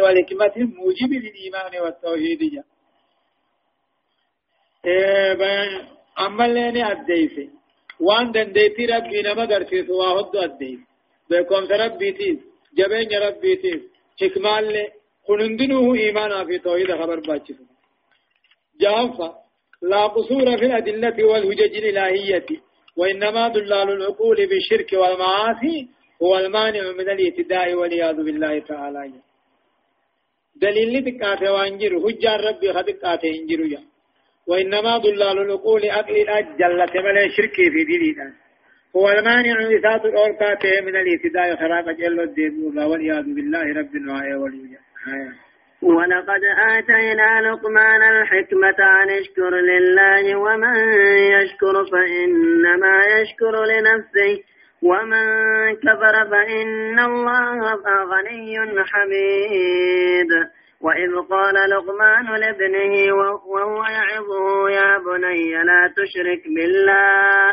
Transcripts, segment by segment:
والحكمة موجب للإيمان والتوحيد جاء إيه أما اللي أديسي وان دنديتي ربي نما قرسيس واحد أديس بكم ربي تيس جبين ربي تيس حكمة اللي خنندنه إيمانا في توحيد خبر باتشف جافا لا قصور في الأدلة والهجج الإلهية. وإنما دلال العقول بالشرك والمعاصي هو المانع من الاهتداء والعياذ بالله تعالى. دليل تكاته وانجر حجة ربي خدكاته انجر يا وإنما ضلال العقول أقل الأجل تملي شرك في ديننا هو المانع إثات الأوركاته من الاهتداء خراب جل الدين والعياذ بالله رب النوايا والوجه ولقد آتينا لقمان الحكمة أن اشكر لله ومن يشكر فإنما يشكر لنفسه. ومن كفر فإن الله غني حميد. وإذ قال لقمان لابنه وهو يعظه يا بني لا تشرك بالله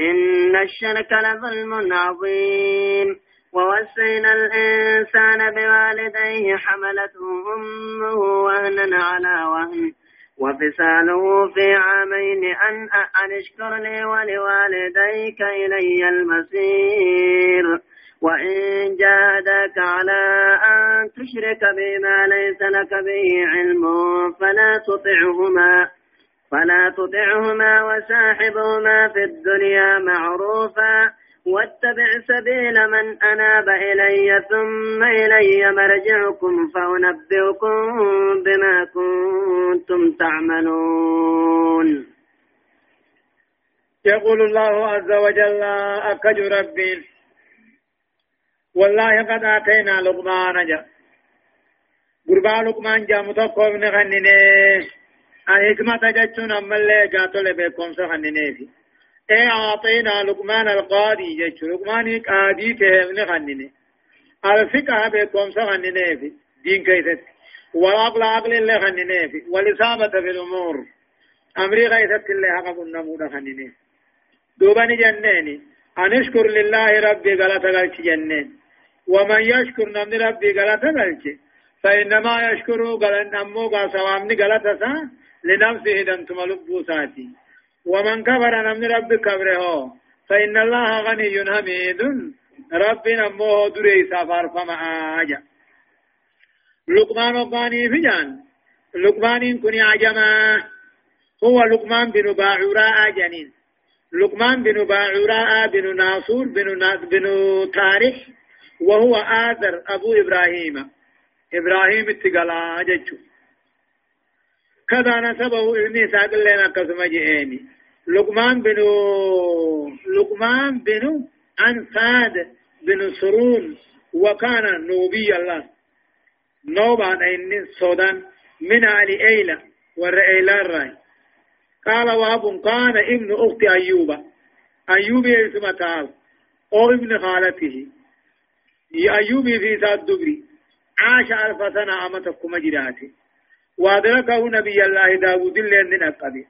إن الشرك لظلم عظيم. ووسينا الإنسان بوالديه حملته أمه وهنا على وهن وفصاله في عامين أن اشكر لي ولوالديك إلي المصير. وإن جاهداك على أن تشرك بما ليس لك به علم فلا تطعهما فلا تطعهما وساحبهما في الدنيا معروفا واتبع سبيل من أناب إلي ثم إلي مرجعكم فأنبئكم بما كنتم تعملون. يقول الله عز وجل أكج ربي والله قد آتينا لقمان جا. قربا لقمان جا متقوم نغنيني. الحكمة جتشون أما اللي جاتو لبيكم سخنيني في اي اعطينا لقمان القاضي جيش لقمان قاضي تهمن خنني الفقه بكم سخنني في دين كيست. والعقل عقل اللي خنني في والإصابة في الأمور. أمري غيثت اللي حقق النمود خنني دوباني جنيني. أن اشكر لله ربي غلط غلط جنين ومن يشكر نمني ربي غلط غلط فإنما يشكر غلط نمو غا سوامني غلط سا لنفسه دنتم لبوساتي ومن كفر نمن رب كبره فإن الله غني حميد. ربنا مو دري سفر فما آجا. لقمان وقاني فجان لقمان كني عجما هو لقمان بن باعوراء جنين لقمان بن باعوراء بن ناصور بن بن تاريخ. وهو آذر أبو إبراهيم. إبراهيم اتقلا ججو كذا نسبه ابن ساق لنا قسم جئيني. لقمان بن لقمان بن أنفاد بن سرون وكان نوبي الله. نوبا إن سودان من علي إيلة والرئيلة الرأي. قال واب كان ابن أخت أيوب. أيوب اسم تعال أو ابن خالته. يا أيوب في ذات دبري. عاش ألف سنة أمتكم جراته وأدركه نبي الله داود اللي أقبي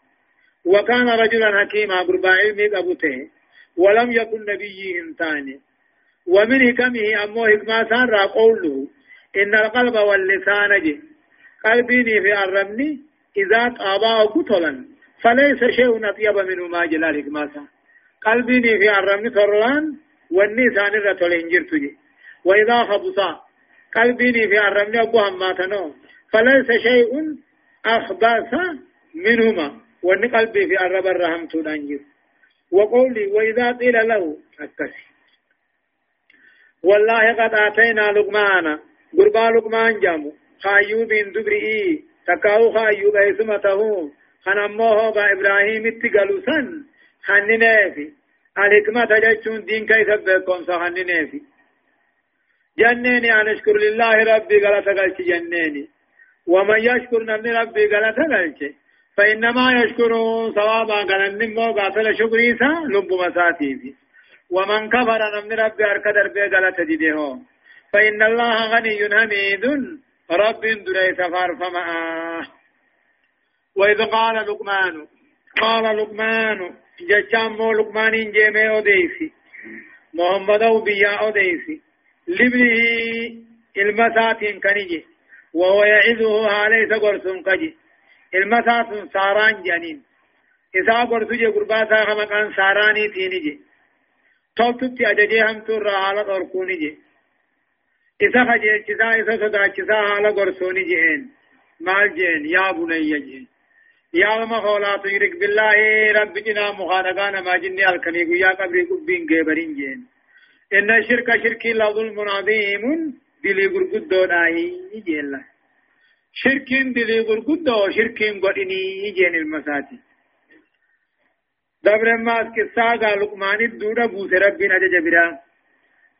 وكان رجلا حكيما قربا علمي قبوته ولم يكن نبي انتاني ومن حكمه أمو حكما سان قوله إن القلب واللسان جي قلبيني في الرمني إذا طابا قتلا. فليس شيء أطيب منه ما جلال حكما سان قلبيني في الرمني ترلان والنسان الرتل انجرت جي وإذا خبصا قلبيني في الرمني أبو هماتنو. فليس شيء أخبث منهما. وان قلبي في الرب الرحم تنجر وقولي وإذا قيل له أكسي. والله قد آتينا لقمان. قربا لقمان جامو. خايوب دبرئي. تكاو خايوب إسمته. خنموه با إبراهيم اتقلوا سن خننافي الحكمة جتشون دين كيف بكم سخننافي جنيني أن أشكر لله ربي قال تقلت جنيني ومن يشكر نبني ربي قال تقلت فإنما يشكر ثوابا قال النمو قاتل شكريسا لب مساتي ومن كفر نمن ربي أركدر بي تجده فإن الله غني حميد. رب دري سفر فما. وإذ قال لقمان قال لقمان جشام لقمان جيمي أوديسي. محمد أو بيا أوديسي. لابنه المساتين كنيجي وهو يعظه عليه قرص قجي المسات ساران جانين. إذا قرص جي قرباتا خمقان ساراني تيني جي توتت أججي هم تور حالة أركوني جي إذا خجي إذا إذا صدا إذا حالة قرصوني جيين مال جين يا بني جين. يا ما خولا تشرك بالله رب جنا مخانقان ما جني الكني يا قبري قبين جبرين جين. إن الشرك شركي لا ظلم عظيم دلي غرغدو داهي جيلا. شركين دلي غرغدو شركين غدني جين المساتي دبر ماس قصة قال لقمان الدودة بوس ربنا جبرا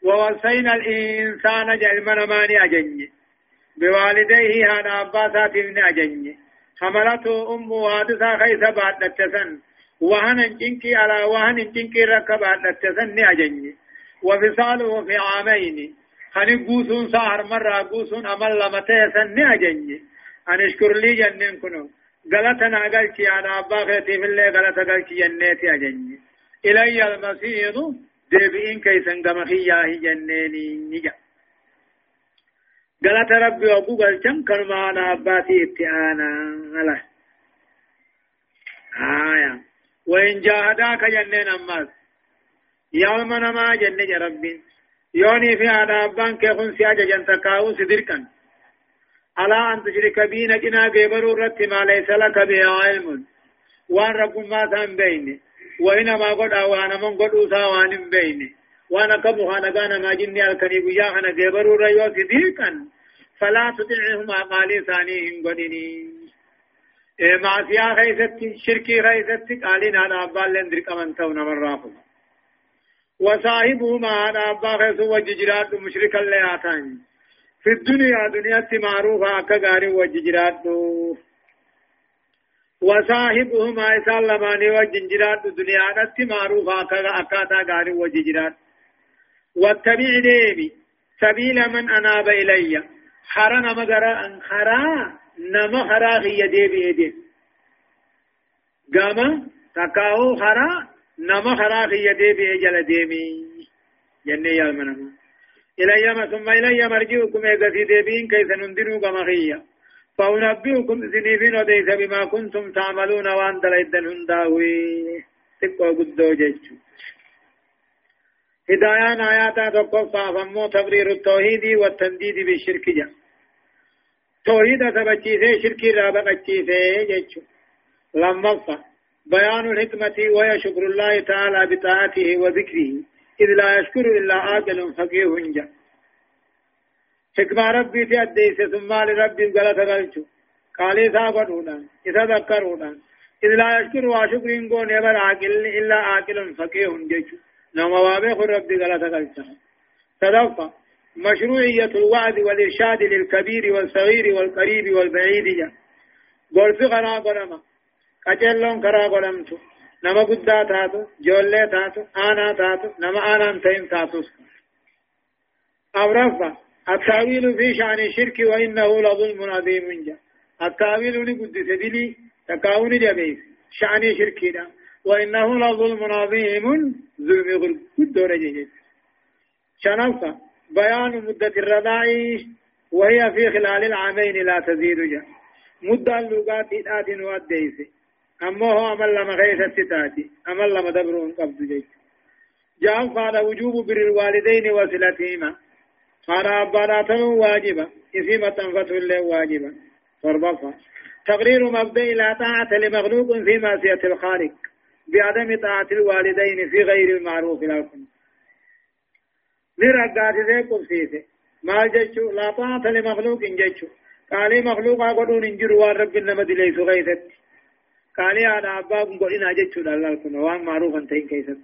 ووصينا الإنسان جعل ماني أجني بوالديه هذا أباسات ابن أجني حملته أمه حادثة خيث بعد التسن وهن انجنكي على وهن انجنكي ركب التسن أجني وفصاله في عامين. خني قوسون سهر مرة قوسون أمل لمتى سن أجني أن اشكر لي جنن كنو. غلطنا قلتي أنا أبا خيتي في الله غلط قلتي جنيتي أجني إلي المسيح ديبئين كيسن قمخياه جنيني نجا غلط ربي وقو قلتم كنما أنا أباتي اتعانا غلط. آية. وإن جاهداك جنين أماس يوم نما جنة ربين يوني في هذا أبان كيخون سياجة جنتكاو سدركا على أن تشرك بينا جنا قبرو رت ما ليس لك به علم. وأن رب ما سان بيني وإنما قد أوانا من قد أساوان بيني وأنا كبو خانا كان ما جني الكني بيا خانا قبرو ريو صديقا فلا تطعهما قالي ثانيهم قدني. معصية خيستي شركي خيستي قالين أنا أبال لندرك من تونا من رافض. وصاحبهما أنا أبا خيس وججرات مشركا لياتان في الدنيا دنيا معروفة كغاري وججرات وصاحبهما إسال لماني وجنجرات دنيا معروفة كأكاتا غاري وججرات واتبع ديبي سبيل من أناب إلي. خرا نمغرا أن خرا نما خرا هي ديبي إدي قاما تكاو خرا نما خرا هي ديبي إجل ديمي جنة يالمنما إلي ثم إلي مرجعكم إغسي ديبين كيف ننذروا كما خيّا فأنبئكم سنيفين وديس بما كنتم تعملون وأن دلائدن هنداوي تقوى قدو جيشو هدايان آياتا تقفى فمو تقرير التوحيد والتنديد بالشرك جا توحيد سبچيسي شركي رابقچيسي جيشو لما بيان الحكمة وهي شكر الله تعالى بطاعته وذكره. إذ لا يشكر إلا عاقل فقيه جا حكمة ربي في أديس ثم لربي غلط غلچو قالي إذا ذكرونا. إذ لا يشكر وشكر إنقون يبر عاقل إلا عاقل فقيه جيشو نوم وابخ ربي غلط غلچو تدفع مشروعية الوعد والإرشاد للكبير والصغير والقريب والبعيد. جا قول في غنا قرما قجلون كرا قرمتو نما قدا تاتو جولة تاتو آنا تاتو نما آنا انتين تاتو أو رفع التاويل في شأن الشرك وإنه لظلم عظيم جا التاويل لقد سبيلي تكاون جبيس شأن الشرك دا وإنه لظلم عظيم ظلم قد دور جيجت شنفة بيان مدة الرضاع وهي في خلال العامين لا تزيد جا مدة اللغات آت واديس أما هو عمل لما غيث الستاتي عمل لما دبرون قبض جيت. جاء فعل وجوب بر الوالدين وصلتهما. قال أبانا واجبا إثيمة فتح الله واجبا. فربفا تقرير مبدأ لا طاعة لمخلوق في معصية الخالق بعدم طاعة الوالدين في غير المعروف لكم. نرقات ذي قبسيسي. ما جيشو لا طاعة لمخلوق جيشو قال مخلوق أقولون انجر والرب إنما دليس غيثت. قال أنا أباكم قلنا دلال كنا وان معروفا تين كيسك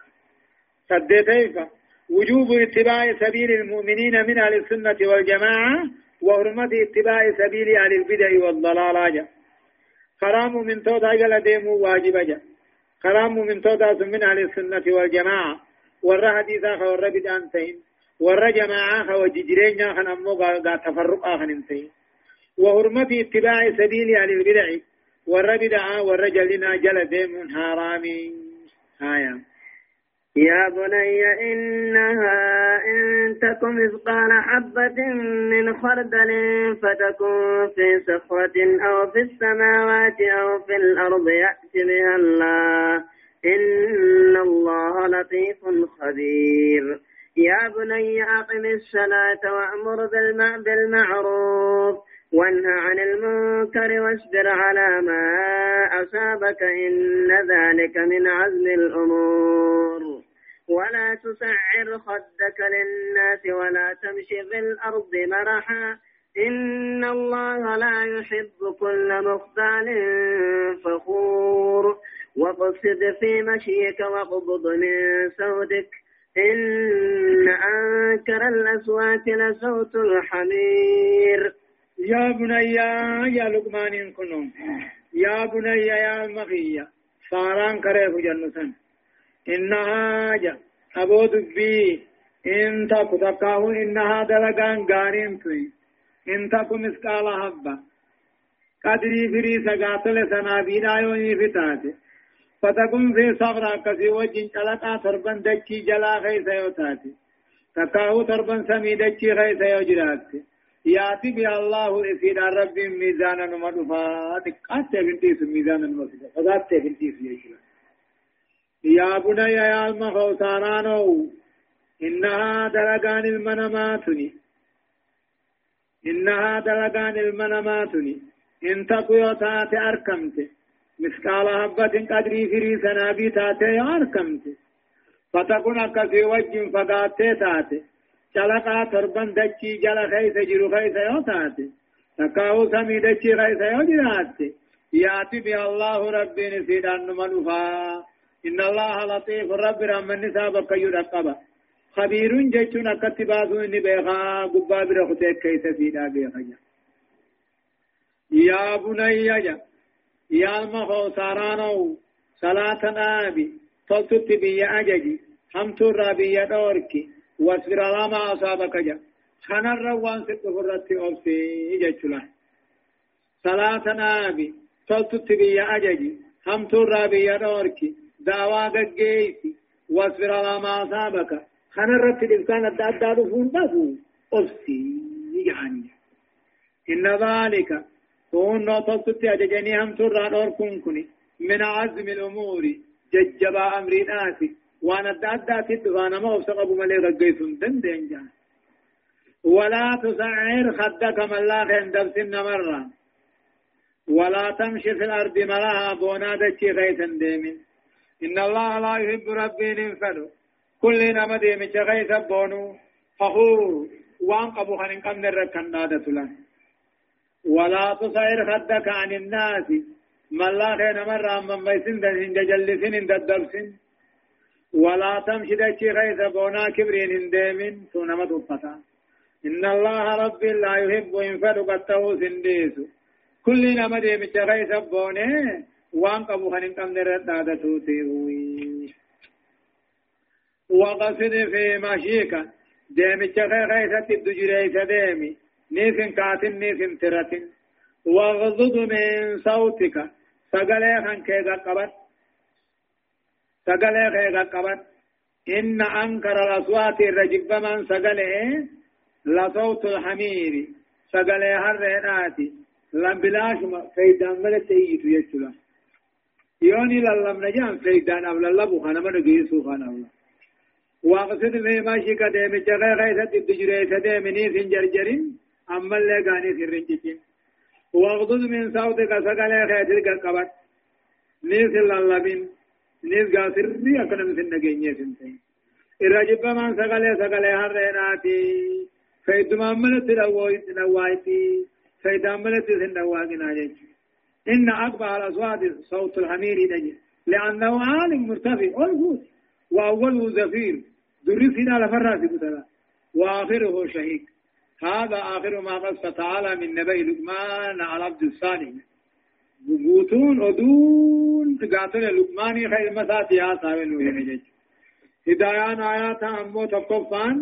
سدتيفا وجوب اتباع سبيل المؤمنين من أهل السنة والجماعة وحرمة اتباع سبيل أهل البدع والضلال حرام من تودا جل ديمو واجب جا حرام من تودا من أهل السنة والجماعة ور حديثا خور بدعان تين ور جماعة خو ججرين خن أمو غا تفرق آخن انتين وحرمة اتباع سبيل أهل البدع ور بدعا ور جلنا جل ديم حرامي آيام يا بني إنها إن تك مثقال حبة من خردل فتكون في صخرة أو في السماوات أو في الأرض يأت بها الله إن الله لطيف خبير يا بني أقم الصلاة وأمر بالمعروف وانهى عن المنكر واصبر على ما أصابك إن ذلك من عزم الأمور. ولا تسعر خدك للناس ولا تمشي في الأرض مرحا. إن الله لا يحب كل مختال فخور. وقصد في مشيك واغضض من صوتك إن أنكر الأصوات لصوت الحمير. يا بني يا لقمان كنون. يا بني يا المخية صاران كريف جنة إنها جا. أبو دبي. إن تكو تكاهو. إنها دلقان غارين توي. إن تكو مسقال حبة قدري فري سقاتل سنابين آيوني فتاتي فتكون في صغرى كسي وجين چلقا تربن دچي جلا خيسا يوتاتي تكاهو تربن سمي دچي خيسا يوجراتي ياتي بي الله إسيد رب ميزانا نمدفا تقات بنتيس ميزانا نمدفا فذات بنتيس يجلا يا بني يا المخو سارانو إنها دلقان المنماتني إنها دلقان المنماتني إن تقوى تاتي أركمت. مثقال حبة قدري فري سنابي تاتي أركمت. فتكون أكسي وجه فقاتي تاتي. چلقا تربن دچی جل خیس جرو خیس یو تاتے تکاو سمی دچی خیس یو جراتے یاتی بی اللہ رب نسیدان منفا ان الله لطيف رب رحمن نساب كيو رقبا خبير جچون اكت باسو اني بيخا قبا برخته كيس سيدا بيخا يا بني يا يا المخو سارانو صلاة نابي تلتت بي أججي حمت الرابي دوركي واصبر على ما أصابك جا خنا الروان ست فرت أوفي جتلا صلاة نابي صلت بي أججي هم ترابي يدورك دعوا قجيتي واصبر على ما أصابك خنا الرت الإنسان الدادار فون بفو أوفي يعني إن ذلك كون نوتت أججني هم ترى كنكني من عزم الأمور ججبا أمري ناسي وأنا دادا تد وأنا ما وسق أبو ملي رجيتم دن دنجا ولا تسعر خدك من لا خندب سن مرة. ولا تمشي في الأرض ملاها بونا دچي غيثا ديمين. إن الله لا يحب ربي ننفلو كل نما ديمي غيثا بونو. فخور. وان قبو خنن قم نركن نادة ولا تسعر خدك عن الناس. من لا خين مرة من ميسن دن جلسن ددبسن ولا تمشي دچي غيث بونا كبرين انديمين سونما تبتا إن الله رب لا يحب إنفر قطه سنديس كل نما ديمي غيث بوني وان قبو خنين قم نرد عادته تيوي وقصد في مشيك ديمي غيث تدجريس ديمي. نيسن كاتن نيسن ترتن. وغضض من صوتك سقلي خنكي قبط سقل خيغا قبت إن أنكر الأصوات الرجب من سقل لصوت الحمير سقل هرهناتي لم بلاش فيدان ملت ايتو يجلا يوني للم نجان فيدان أبلا لبو خانا من قيسو خانا الله واقصد في ماشي كدام جغي غيثة الدجري سدامني في جرجرين أما اللي غاني في الرنجتين واغضض من صوتك سقل خيث قبت نيس اللبين نيز غاسر دي أكنا مثل نجيني سنتين الرجب من سقلي سقلي هريناتي فيد ماملت لوايت لوايتي فيد ماملت سنواقنا جيش إن أقبح الأصوات صوت الحمير نجي لأنه عالم مرتفع ألفوت وأوله زفير درسنا لفراس بتلا وآخره شهيق هذا آخر ما قص تعالى من نبي لقمان على عبد الصالح بوتون ودون تقاتل لقماني خير مسات يا ساوين وهي هدايان آيات أمو تقفان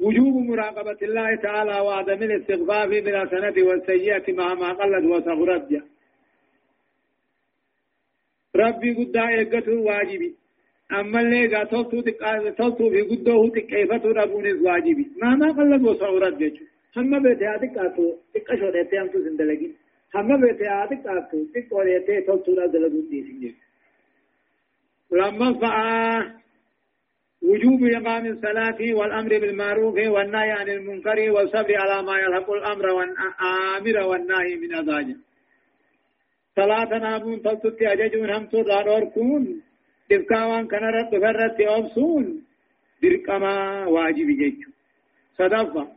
وجوب مراقبة الله تعالى وعدم الاستغفاف بالحسنة والسيئة مع ما قلت وصغرت ربي قد ايقته واجبي. أما اللي قا تلتو تلتو في قدوه تكيفتو ربون واجبي. ما ما قلب وصورت جيجو هم بيتي هاتي قاتو تكشو ديتي هم تو سندلقين هم بيتي هاتي قاتو تكو ديتي تلتو ربون دي سنجيجو لما فعا وجوب إقام الصلاة والأمر بالمعروف والنهي عن المنكر والصبر على ما يلحق الأمر والآمر والنهي من أزاجه صلاة نابون تلتت أججون هم تدار أركون دفكاوان كان رد فرد أبسون برقما واجب جيجو صدفة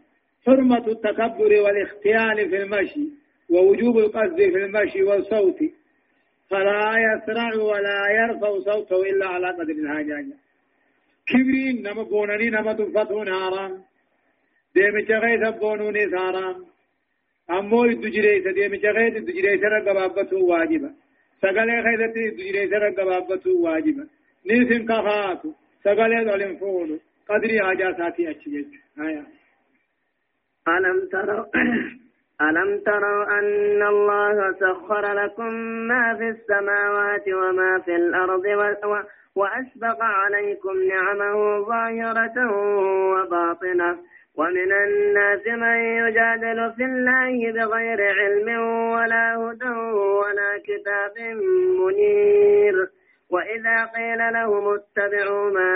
حرمة التكبر والاختيال في المشي ووجوب القصد في المشي والصوت. فلا يسرع ولا يرفع صوته إلا على قدر الحاجة كبرين نما بونني نما تفتون حرام ديم چغيث بونوني حرام أمو دجري سديم چغيث دجري سر غبابتو واجبا سغله خيدت دجري سر غبابتو واجبا نيسن كفاتو سغله دولن فونو. قدري حاجاتي اچيج آية ألم تروا ألم تروا أن الله سخر لكم ما في السماوات وما في الأرض وأسبق عليكم نعمه ظاهرة وباطنة ومن الناس من يجادل في الله بغير علم ولا هدى ولا كتاب منير وإذا قيل لهم اتبعوا ما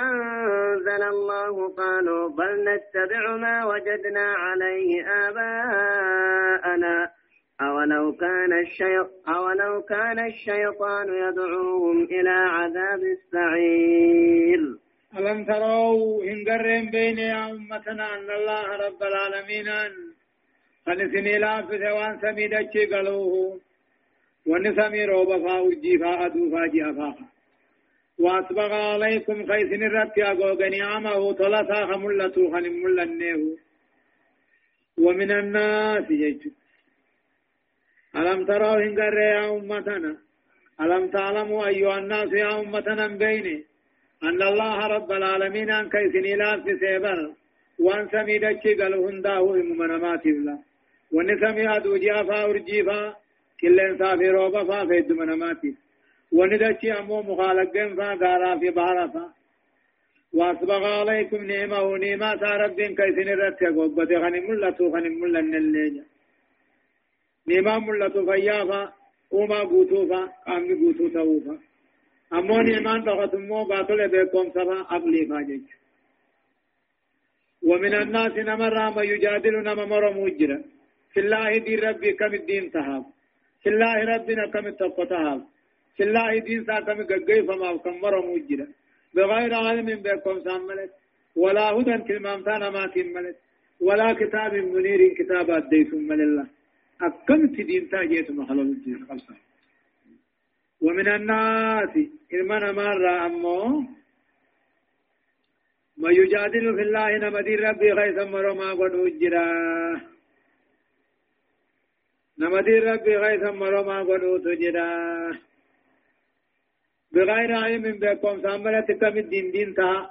أنزل الله قالوا بل نتبع ما وجدنا عليه آباءنا. أولو كان الشيط أولو كان الشيطان يدعوهم إلى عذاب السعير. ألم تروا إن قرن بين أمتنا أن الله رب العالمين فنسني لا في ثوان سميد قالوه. ونسمي روبا فاوجي فاعدو فاجي أفاقا وأسبغ عليكم خيسن الرب أقوغني عمه ثلاثة خملة خنم ومن الناس يجب ألم تروا إن يا أمتنا ألم تعلموا أيها الناس يا أمتنا بيني أن الله رب العالمين أن كيسني لا في سيبر وأن سمي دچي قال هنداه إممنمات الله وأن سمي أدو جافا كلن سافي روبا فا فيد منمات وأن دچي أمو مخالقين فا غارا في بارا فا وأسبغ عليكم نعمه نعمة رب كيسني رتك وقبت غنم الله غنم الله نلنجا نما ملتو فيافا وما قوتوفا قامي قوتو تاوفا أمو نمان تغتمو باطل بكم سبا أقلي فاجج ومن الناس نمر ما يجادل نما مر مجرا في الله دي ربي كم الدين تهاب الله ربنا كم في الله دين سا كم ققي فما كم مر مجرا بغير علم بكم ساملت ولا هدى كلمة ما كملت ولا كتاب منير كتابات ديسم من الله أكمت دين تاجيت محلول الدين خمسة ومن الناس إرمان مرة أمو ما يجادل في الله نمدي ربي غيث مرما قد أجرا نمدي ربي غيث مرما قد أجرا بغير علم بكم سامرة كم الدين دين تا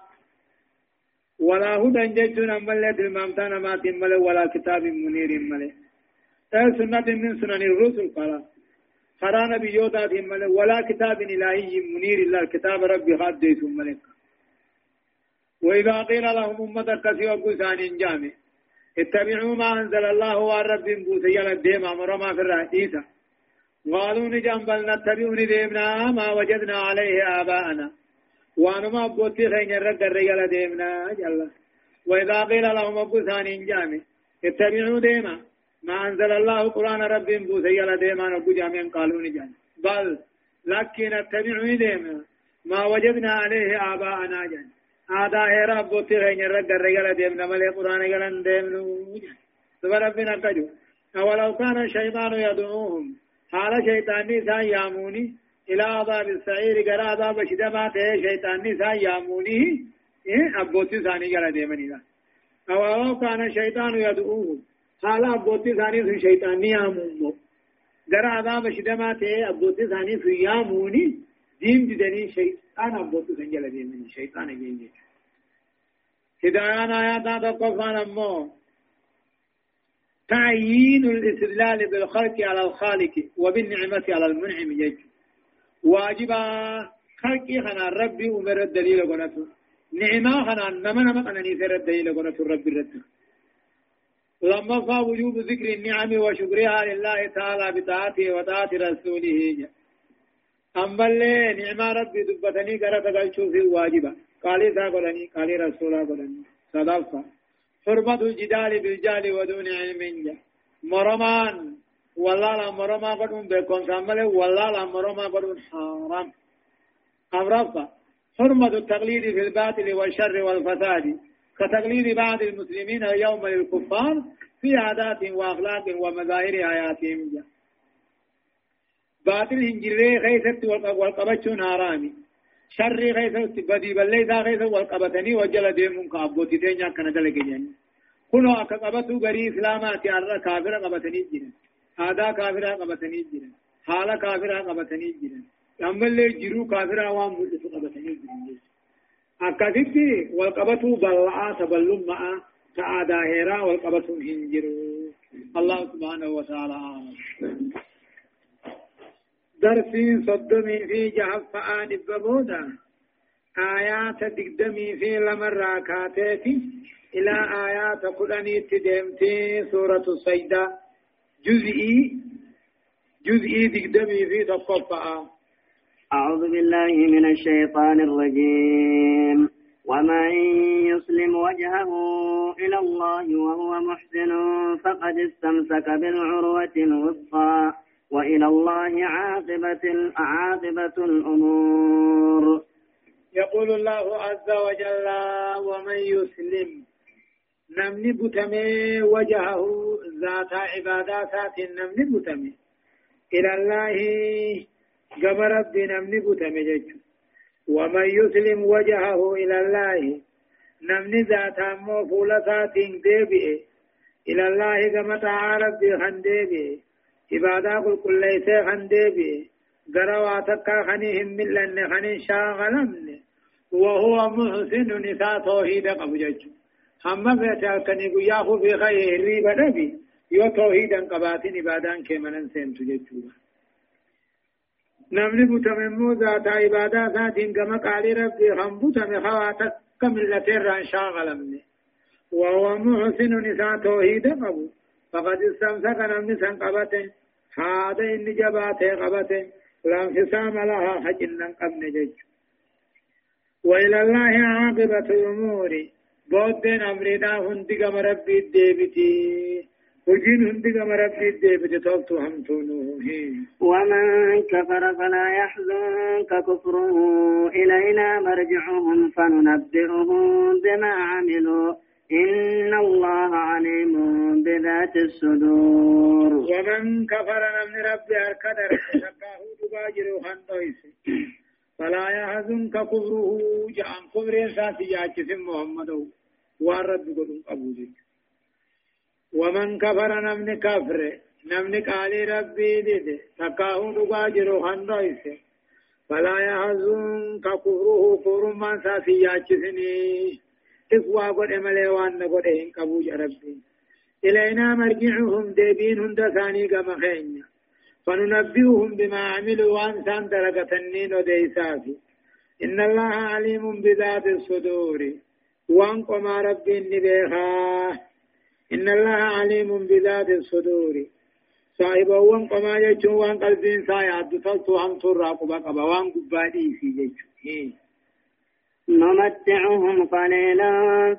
ولا هدى ججون أمالة المامتان ما تمال ولا كتاب منير ملئ سنة من سنن الرسل قال خرا نبيوتا في ملك ولا كتاب إلهي منير إلا الكتاب ربي خاد ديسم ملك وإذا قيل لهم أمة كسي وقسان جامع اتبعوا ما أنزل الله والرب بوسي الديم أمر ما في الرئيسة قالوا نجام بل نتبع نديمنا ما وجدنا عليه آباءنا. وانما بوتي خين الرد الرجال ديمنا. جل. وإذا قيل لهم أبوسان جامع اتبعوا ديما. ما أنزل الله قرآن رب بوسي على ديما. نبو جامعين قالوا نجان بل لكن اتبعوا ديما ما وجدنا عليه آباءنا. جان آدا هيرا بوتي غين رد الرجال ديمنا ملي قرآن قلن ديمنو جان سبا ربنا قجو أولو كان الشيطان يدعوهم حال شيطاني سان ياموني إلى عذاب السعير قرى عذاب شدما تهي شيطاني سان ياموني إيه أبوتي ساني قلن ديمني أولو كان الشيطان يدعوهم حالا ابوتی ثانی سن شیطانی آمونو گر عذاب شدما تے ابوتی ثانی سن یامونی دین دیدنی شیطان ابوتی سن جل دیمنی شیطان جینجی هدایان آیاتا تقفان امو. تعيين الاستدلال بالخلق على الخالق وبالنعمة على المنعم يجب واجبا خلقي خنا ربي أمر الدليل قناته نعمة خنا نما نما قناني سر الدليل قناته ربي رد. لما فا وجوب ذكر النعم وشكرها لله تعالى بطاعته وطاعة رسوله أما اللي نعمة ربي دبتني قرأت قلتو في الواجبة قالي ذا قلني قالي رسولا قلني صدفة حرمة الجدال بالجال ودون علم مرمان والله لا مرما قدون بكون سامل والله لا مرما قدون حرام أمرفا حرمة التقليد في الباطل والشر والفساد كتقليد بعض المسلمين اليوم للكفار في عادات وأخلاق ومظاهر حياتهم باطل هنجري خيست والقبتشون حرامي شر خيست بدي بلي ذا خيست والقبتني وجل ديمون كابوتي تينيا كان دلق جاني كنو أكا قبتو غري إسلاماتي أرى كافر قبتني kaafiraa qabatanii jiran haala kaafiraa qabatanii jiran ammallee jiruu kaafiraa waan mul'isu qabatanii jiran akkasitti wal qabatuu bal'aa taballummaa ta aadaa heeraa wal qabatuun hin jiru الله سبحانه وتعالى درسي صدمي في جهف فآن ببودا آيات دقدمي في لمر راكاتيتي إلى آيات قرآني تدمتي سورة السيدة جزئي جزئي دقدمي في تصفى أعوذ بالله من الشيطان الرجيم ومن يسلم وجهه إلى الله وهو محسن فقد استمسك بالعروة الوثقى وإلى الله عاقبة عاقبة الأمور. يقول الله عز وجل ومن يسلم نمني بتمي وجهه ذات عبادات نمني بتمي إلى الله قم ربي نمني بتمي جج ومن يسلم وجهه إلى الله نمني ذات أمو فولسات ديبئ. إلى الله قم تعالى ربي خنديبئ عبادة قل كل ليس خنديبئ قرواتك خنيهم من لن خنين شاغلمن وهو محسن نساء توحيد قبجج هم فيتا كني قيا خو في خير ريبا نبي. يو توحيدا قباتين عبادان كمنن سنتو جچوبا نمني بوتممو ذات عبادة ذاتين كما قال ربي. هم بوتم خواتا كملة ران شاغلمني وهو محسن نساء توحيدا قبو فقد استمسك نمني سن قبته هذا إن جباته قبته لا انفصام لها حجنا قبن جج وإلى الله عاقبة الأمور بودن أمرنا هندي كما ربي ديبتي وجين هندي كما ربي ديبتي توبتو همتونو ومن كفر فلا يحزنك كفره إلينا مرجعهم فننبئهم بما عملوا إن الله عليم بذات الصدور. ومن كفر من ربي القدر شكاه تباجر خندويس. فلا يحزنك كفره جعن كفر ساتي ياكس محمد وارد قدن أبو ومن كفر نمن كفر نمن قالي ربي ديد تكاه تباجر خندويس. فلا يحزنك كفره كفر من ساتي ياكسني إفوا قد ملي وان قد إن قبو ربي إلينا مرجعهم ديبين هند ثاني كما خينيا فننبئهم بما عملوا وانسان درجة النين وديسافي إن الله عليم بذات الصدور وانقم ربي النبيها إن الله عليم بذات الصدور صاحب وانقم يجو وان قلبين سايا دتلت هم تراقب قبا وان قبادي في يجو نمتعهم قليلا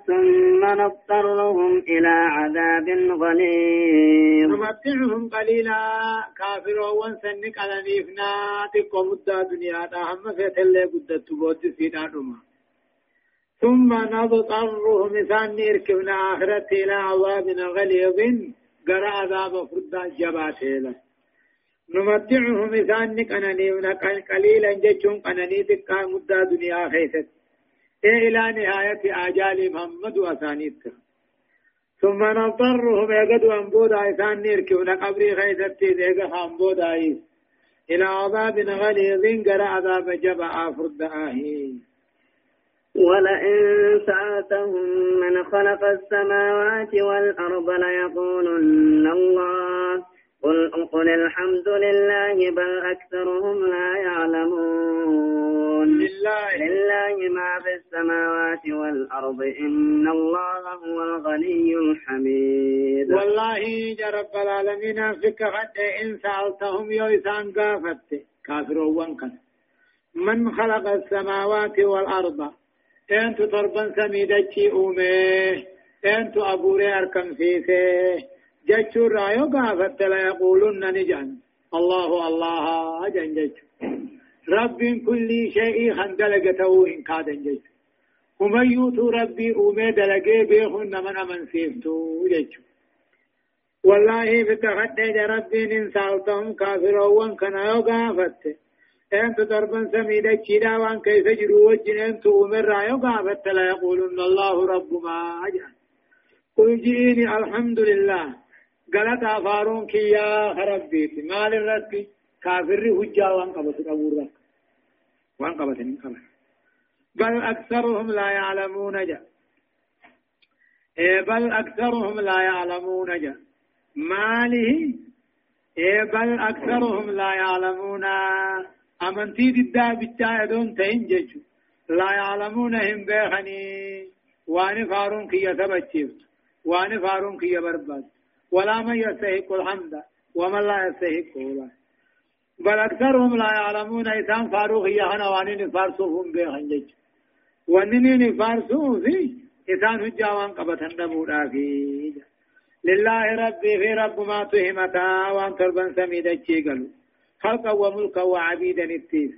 ثم نضطرهم إلى عذاب غليظ. نمتعهم قليلا. كافر وانسنك على نيفنا تقو مدى دنيا هم اللي قدت بود في دارما ثم نضطرهم إذن نركبنا آخرت إلى عذاب غليظ. قرى عذاب فردا جباتيلا نمتعهم إذن نكنا قليلا جتشون قناني تقا مدى دنيا خيست. إلى نهاية آجال محمد وثانيت. ثم نضطرهم يقد أنبودا إثان نركبنا قبري خيزتي ذيك خامبودا إلى عذاب غليظ قرى عذاب جبع فرد آهين ولئن سألتهم من خلق السماوات والأرض ليقولن الله. قل, قل الحمد لله بل أكثرهم لا يعلمون. لله. لله ما في السماوات والأرض إن الله هو الغني الحميد. والله يا رب العالمين فيك غد إن سألتهم يوسان قافت. كافر وانكن من خلق السماوات والأرض؟ أنت تربا سميدتي أمه أنت أبوري أركم فيك. جتشو رأيو قافت لا يقولون نجان. الله الله أجن رب كل شيء خندلقته إن كادن جتشو ومن يوتو ربي أومي دلقي بيخن من أمن سيفتو جتشو والله بتخدج ربي إن سالتهم كافرون كان يقافت أنت ضربا سميدا كيدا وان كيف جروا وجن أنت أمر يقافت لا يقولون الله رب ما أجل قل جئني الحمد لله. قالت أفارون كي يا ربي. مال الرب كافر هجا وان قبط أبو الرب. وان قبط من قبط بل أكثرهم لا يعلمون جا. إيه بل أكثرهم لا يعلمون جا. ماله؟ إيه بل أكثرهم لا يعلمون. أمنتي ددا بيتا يدون تهنجج لا يعلمون هم بيخني. وان فارون كي يتبجيفت وان فارون كي يبرباد. ولا من يستحق الحمد. ومن لا يستحق الله بل أكثرهم لا يعلمون إسان فاروق يهنا وانين فارسوهم بيخنجج وانين فارسوه في إسان هجاوان قبطن دمودا فيه لله ربي في رب ما تهمتا وان تربا سميدا قالوا خلقا وملكا وعبيدا التيس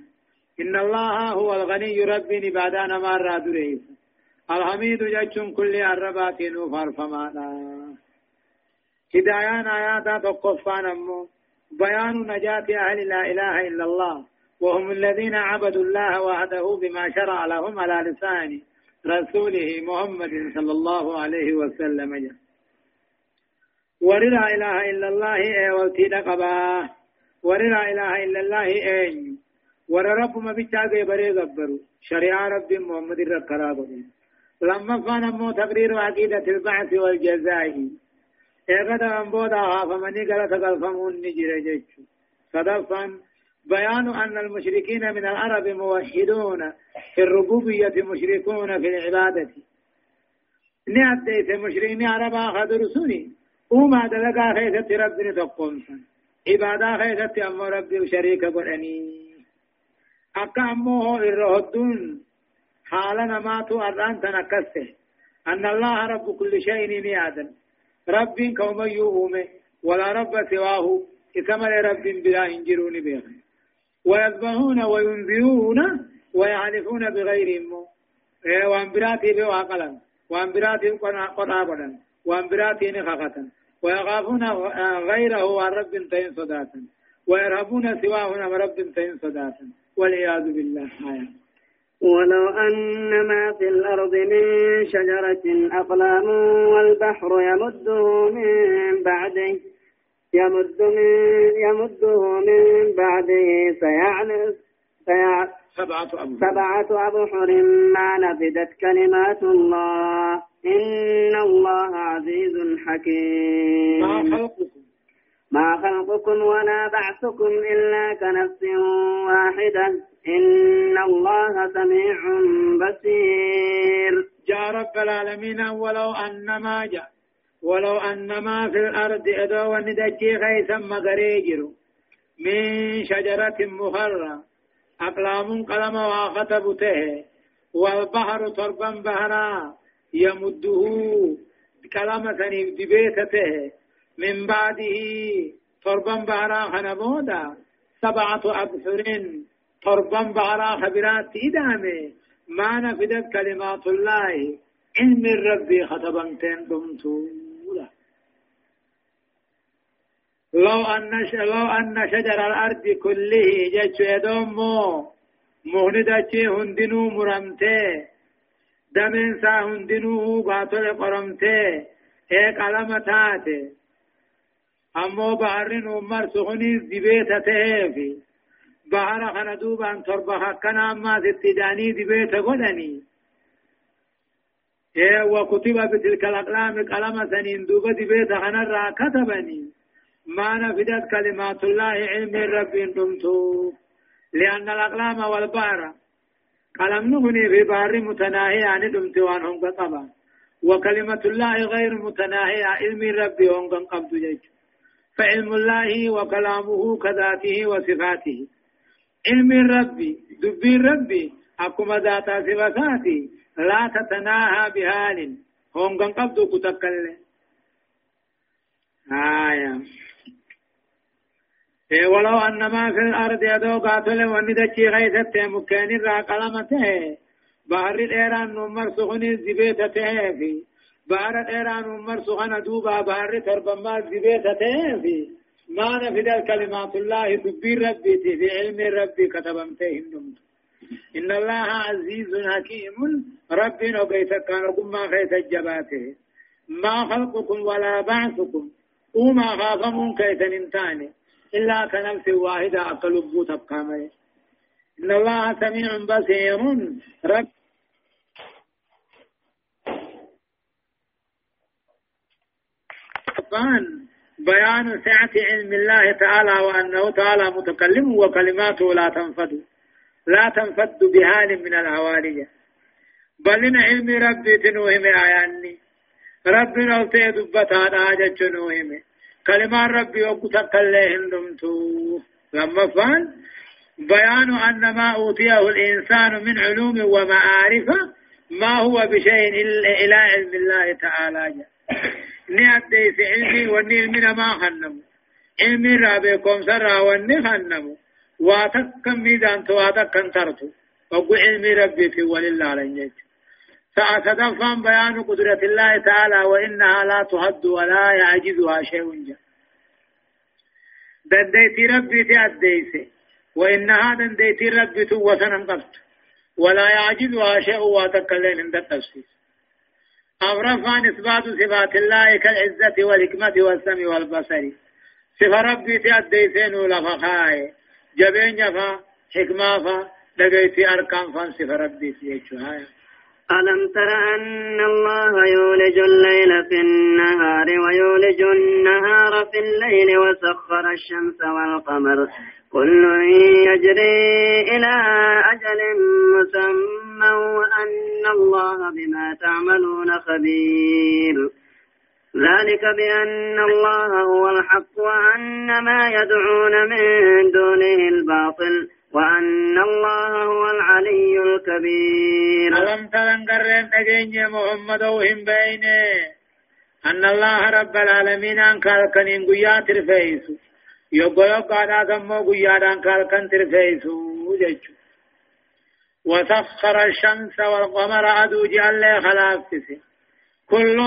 إن الله هو الغني ربي نبادان ما راد رئيس الحميد جتشم كل الربات نوفر فمانا هدايان آيات تقفان أمو. بيان نجاة أهل لا إله إلا الله وهم الذين عبدوا الله وحده بما شرع لهم على لسان رسوله محمد صلى الله عليه وسلم. ور لا إله إلا الله إيه قبا ور لا إله إلا الله إيه. ور رب ما بيتاقى بري غبرو شريعة رب محمد الرقراب لما فان مو تقرير عقيدة البعث والجزاء. إيه قد أنبودا فمني قال تقلفمون نجر جيشو صدفا بيان أن المشركين من العرب موحدون في الربوبية مشركون في العبادة نعدت مشركين عربا خدرسوني وما دلقا خيثت ربنا تقومسا عبادة خيثت أمو ربي وشريك قرأني أكا أمو الرهدون حالنا ماتوا أران تنكسه أن الله رب كل شيء ميادا رب كوم يومه ولا رب سواه إكمل رب بلا إنجرون بيه ويذبحون وينذرون ويعرفون بغير إمو وانبراتي بواقلا وانبراتي قرابلا وانبراتي نخخة ويخافون غيره عن تين صداتا ويرهبون سواه رب تين صداتا والعياذ بالله آية ولو أن ما في الأرض من شجرة أقلام والبحر يمده من بعده يمد من يمده من بعده سيعلم سيع سبعة أبحر. سبعة أبحر ما نفدت كلمات الله. إن الله عزيز حكيم. ما خلقكم؟ ما خلقكم ولا بعثكم إلا كنفس واحدة. إن الله سميع بصير. جاء رب العالمين ولو أن ما جاء ولو أن ما في الأرض أدو وندجي غيثا مغريجر من شجرة مخرة. أقلام قلم وخطب ته والبحر تربا بهرا يمده كلام سنيف دبيته من بعده تربا بهرا خنبودا سبعة أبحر تربا بهرا خبرات إدامه ما نفدت كلمات الله علم الرب خطبا تندمتو لو أن لو أن شجر الأرض كله جج يدومو مهندتي هندنو مرمته. دمن سا هندنو باطل قرمته. ايك علامة تاته. أمو بحرين عمر سخني دبيته تهفي بحر خندوب أن تربها كان أما ستداني دبيته قدني إيه وكتب بتلك الأقلام قلم سنين دوب دبيته خنرا كتبني ما نفدت كلمات الله علم رب دمتو لأن الأقلام والبحر. قلم نغني في بار متناهي عن دمت وان هم قطبا وكلمة الله غير متناهية علم ربي هم قبض فعلم الله وكلامه كذاته وصفاته علم ربي دبي ربي أكما ذات صفاته لا تتناهى بحال هم قبض كتكل آية إيه ولو أن ما في الأرض يدو قاتل وندجي غيثت مكان را قلمته بحر الإيران نمر سخن زبيتته في بحر الإيران نمر سخن دوبا بحر تربما زبيتته في ما نفد الكلمات الله دبي ربي في علم ربي كتبمته النمت إن الله عزيز حكيم. ربي نبيت كان ما خيت الجباته. ما خلقكم ولا بعثكم. وما خافمون كيت نمتاني إلا كنفس واحدة أقلب تبقى إن الله سميع بصير. رب بيان سعة علم الله تعالى وأنه تعالى متكلم وكلماته لا تنفد لا تنفد بحال من العوالية بل إن علم ربي تنوهم آياني. ربي نوتي دبتا داجة نوهم كلمة ربي وقتك الله هندمتو. لما فان بيان أن ما أوتيه الإنسان من علوم ومعارف ما هو بشيء إلى علم الله تعالى. ني أدي في علمي وني علمنا ما خنم. علمي رابيكم سرا وني خنم. واتكم ميدان تواتكم ترتو. وقو علمي ربي في ولله لنجج فأتدفن بيان قدرة الله تعالى وإنها لا تهد ولا يعجزها شيء جا. دنديتي ربي تأديسي وإنها دنديتي ربي توسنا قبت ولا يعجزها شيء واتكلين عند التفسير أمرفان إثبات صفات الله كالعزة والحكمة والسمع والبصر. صفة ربي تأديسين لفخاي جبين فا حكمة فا لقيتي أركان فان صفة ربي تيجوها ألم تر أن الله يولج الليل في النهار ويولج النهار في الليل وسخر الشمس والقمر. كل يجري إلى أجل مسمى وأن الله بما تعملون خبير. ذلك بأن الله هو الحق وأن ما يدعون من دونه الباطل وأن الله هو العلي الكبير. ألم قرن تجين محمد وهم بينه؟ أن الله رب العالمين أن قال كنين قيات رفيسو يقول قانا كمو قيات أن قال كن ترفيسو جيشو وسخر الشمس والقمر أدو جعل خلافتسي كل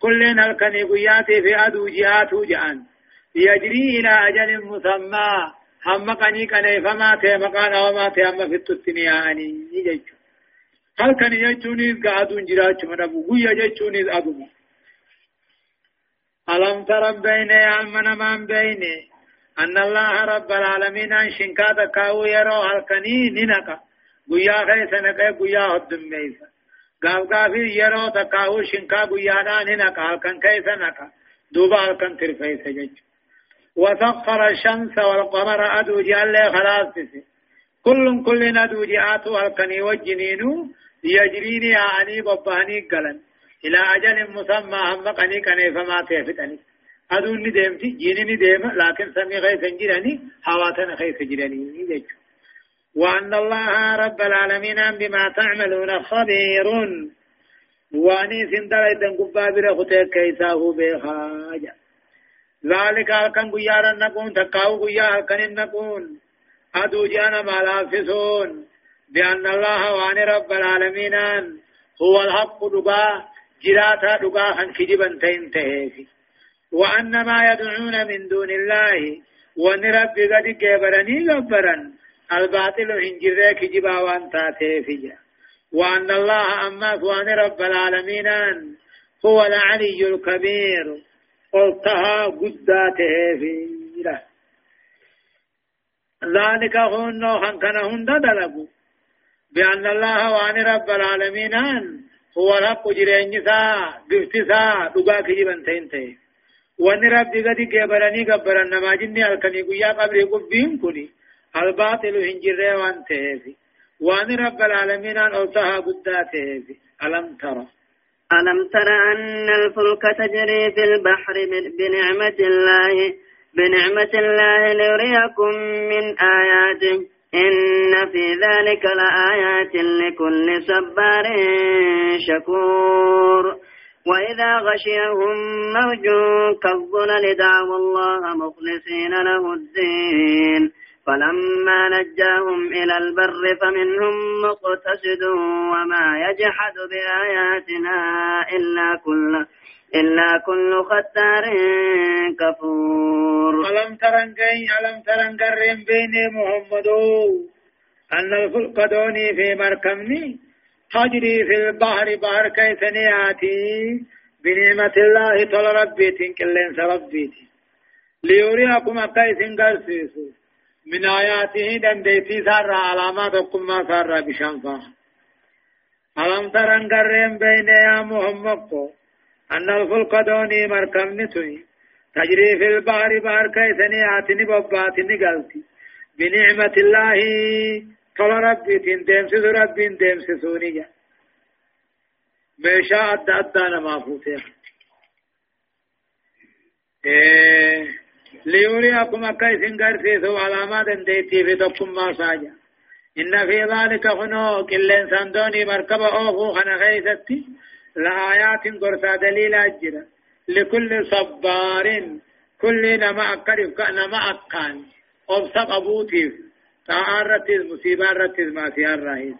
كل الكني قيات في أدو جهات جعان يجري إلى أجل مسمى هم قني قني فما تي مقان أو ما تي هم في التنيا اني يجو هل كان يجوني قادون جراچ منبو غيا يجوني ادو ألم تر بين يعمن من بين أن الله رب العالمين أن شنكا تكاو يرو هل كني ننكا غيا خيس نكا غيا هدم ميسا غاو غافي يرو تكاو شنكا غيا دا ننكا هل كن كيس نكا دوبا هل كن ترفيس جيجو وسخر الشمس والقمر أدو جعل خلاص كل كل ندو جاءت والكني والجنين يجريني يعني ببهني قلن. إلى أجل مسمى هم قني كني فما تفتني أدو ندمتي جيني ندم لكن سمي غيث جراني حواتنا غيث جراني وأن الله رب العالمين بما تعملون خبير واني سندر ايدن قبابر خطيك كيساه بخاجة ذلك كان غيارا نكون تكاو غيار كان نكون أدو جانا مالافسون بأن الله وان رب العالمين هو الحق دقا جراتا دقا خن كجبا تنتهي وأن ما يدعون من دون الله وأن رب قد كبرني غبرا الباطل هنجر كجبا وأن تاتي وأن الله أما وان رب العالمين هو العلي الكبير. قلتها قداته في ذلك هن كان هند دلقوا بأن الله وأن رب العالمين هو الحق جرين سا قفت سا دقاك جبن تين وان رب قد قبرني قبرن نما جني الكني قيا قبر قبين كني الباطل هنجر وان تهفي وان رب العالمين أن أوتها قداته ألم ترى ألم تر أن الفلك تجري في البحر بنعمة الله بنعمة الله ليريكم من آياته إن في ذلك لآيات لكل صبار شكور وإذا غشيهم موج كالظلل دعوا الله مخلصين له الدين. فلما نجاهم إلى البر فمنهم مقتصد وما يجحد بآياتنا إلا كل إلا كل ختار كفور. ألم ترن كي ألم ترن قرم بين محمد أن الفلق دوني في مركمني تجري في البحر بحر كيف نياتي؟ بنعمة الله طول ربي تنكلين سربيتي ليريكم أكيس قرسيسو من آياته دنديتي سارة علامات وكما سارة بشانفا ألم ترن قرم بين يا محمد؟ أن الفلق دوني مركم نتوي. تجري في البحر بحر كيسني آتني بباتني قلتي بنعمة الله طول ربي تندمس ربي تندمس سونيا ميشا أدى أدى نما فوتيها إيه ليوريكم كيسن قرسيسو علامات ديتي في تقم ما ساجا. إن في ذلك خنو كلين سندوني مركب أوفو خنا غيثتي. لآيات قرصا دليل أجرا. لكل صبار كل نما أكرف نما أكان. أبسط أبوتيف تعارت المصيبة رتز ما سيار راهيز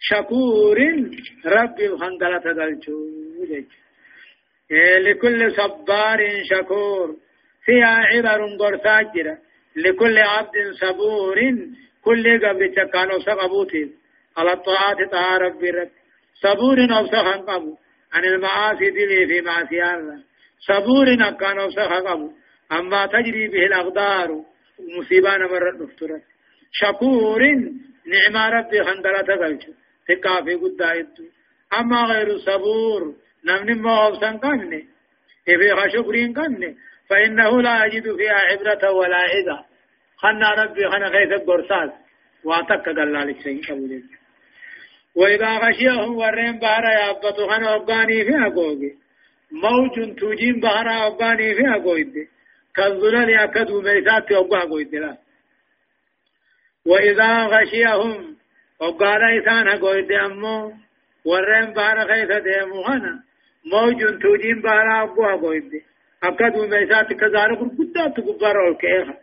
شكور ربي خنقلة دلچو لكل صبار شكور فيها عبر قرصا أجرا لكل عبد صبور كل قبل تكانو سقبوتيف على الطاعات طاعة ربي رب صبور أبسط خنقبو عن المعاصي دلي في معصية صبور أكان وسخ قبو أما تجري به الأقدار مصيبان مرة نفترة شكور نعم ربي خندرة تغلش تكافي قد آيدو أما غير صبور. نمن أبسن قمني إفي شكرين قمني فإنه لا يجد فيها عبرة ولا إذا خنا ربي خنا خيث القرصاص واتك دلالك سيئ قبولين وإذا غشيهم ورين بحر يابتو خنا أبغاني في أقوغي موج توجين بحر أبغاني في أقوغي كالظلل أكدو ميسات أبغا أقوغي لا. وإذا غشيهم أبغانا إسان أقوغي أمو ورين بحر خيث ديمو خنا موج توجين بحر أبغا أقوغي أكدو ميسات كذارك قدات كبار أوكيها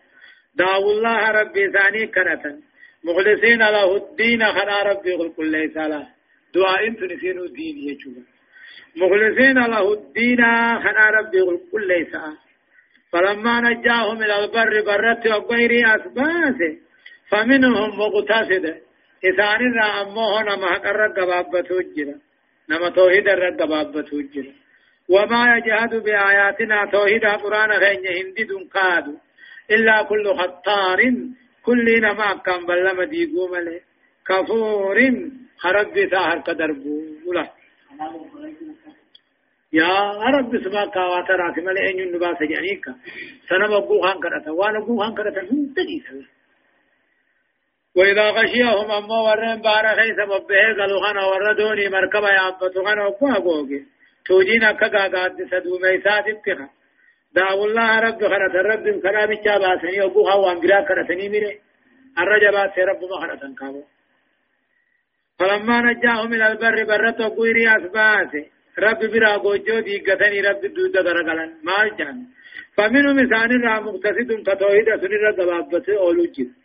دعوا الله ربي ثاني كنتن مخلصين له الدين خنا ربي قل كل ليس له. دعاء تنسين الدين يجوب. مخلصين له الدين خنا ربي قل كل ليس فلما نجاهم إلى البر برت وغير أسباس فمنهم مقتصد. إثان را أمه نما حقر قبابة جرا نما توحيد الرقبابة جرا وما يجهد بآياتنا توحيد قرآن غين هندي دنقاد إلا كل خطار. كل نما كان بل مديقو ملي كفور. خرب ساهر كدربو ولا يا رب سما كاواتا راتي ملي ان ينبا سجانيكا سنة بقو خان كرتا. وأنا بقو خان كرتا. منتقي سوي وإذا غشيهم أما ورن بارا خيس مبه قالوا خانا وردوني مركبا يعبتو خانا وقوها قوغي توجينا كاقا قاد سدو ميسات اتخا. دعوا الله رب خرط رب كرام باسني وقوها وانقرا كرتني ميري. الرجبات رب ما خرطن كابو. فلما نجاهم من البر برت وقويري أسباسي. رب برا قوجو ديقتني. رب دودة درقلن. مال جان. فمنهم إنسان را مقتصد كتوحيد سنر قبابت أولو جد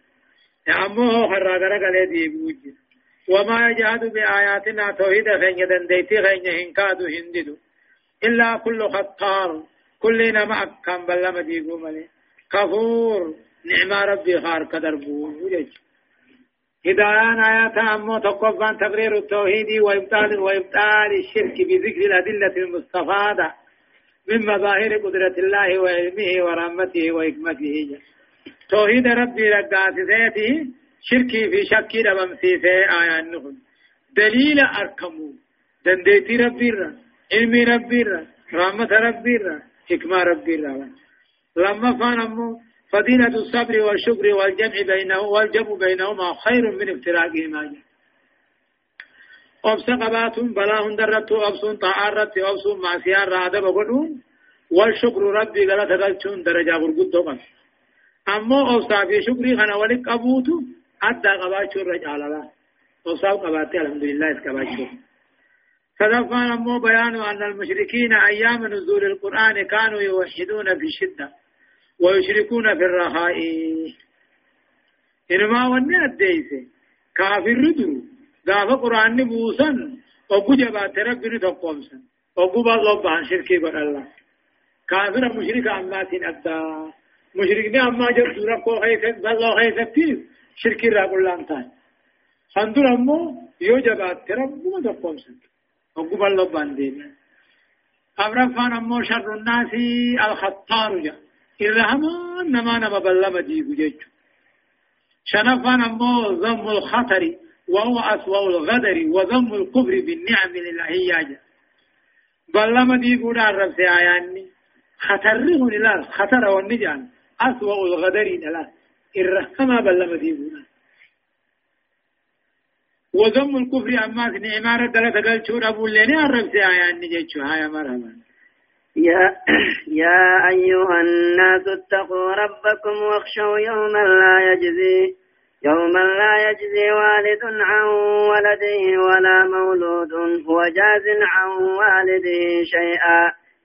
أمه خرا درقل ديبو جد وما يجهد بآياتنا توحيد خين دنديتي خين هنكادو هنددو إلا كل خطار كلنا معك كان بلا مديقو ملي كفور نعم ربي خار قدر بوجج هدايان آيات أمو تقفان تقرير التوحيد وإبطال وإبطال الشرك بذكر الأدلة المستفادة من مظاهر قدرة الله وعلمه ورحمته وحكمته توحيد ربي رقاتته شركي في شكي ربمسيسه آيان نهم دليل أركمو. دنديتي ربي را علمي ربي را رحمة ربي را حكمة ربي را. لما فان فضيلة الصبر والشكر والجمع بينه والجمع بينهما خير من افتراقهما أبس قباتهم بلا هندرت أبسون طاعرت أبسون معسيان رادب قدون والشكر ربي غلط غلطون درجة غرقود دوقن أبسا في شكري خنا ولك أبوتو أدى قباتشون رجال الله أبسا قباتي الحمد لله اسكباتشون فذفان أمو بيان أن المشركين أيام نزول القرآن كانوا يوحدون في الشدة ويشركون في الرخاء إنما وني أديسي كافر ردو غافة قرآن نبوسا وقو جبات ربنا تقومسا وقو بعض عن شركي قد الله كافر مشرك أماتين أدى مشرك أما جب سورة قو خيثت بلو خيثت شركي رب الله انتان خندر أمو يو جبات ربنا تقومسا وقو بعض عن أمرفان أمو شر الناس الخطار جا. إرهما نما نما بلما جيبو جيجو شنفان أمو ذم الخطر وهو أسوأ الغدر وذم الكفر بالنعم الإلهية بلما جيبو دار رب سياياني خطره نلا خطر والنجان أسوأ الغدر نلا إرهما بلما جيبو وذم الكفر أما نعمارة دلت قل شور أبو الليني الرب سياياني جيجو هاي مرحبا يا يا أيها الناس اتقوا ربكم واخشوا يوما لا يجزي يوما لا يجزي والد عن ولده ولا مولود هو جاز عن والده شيئا.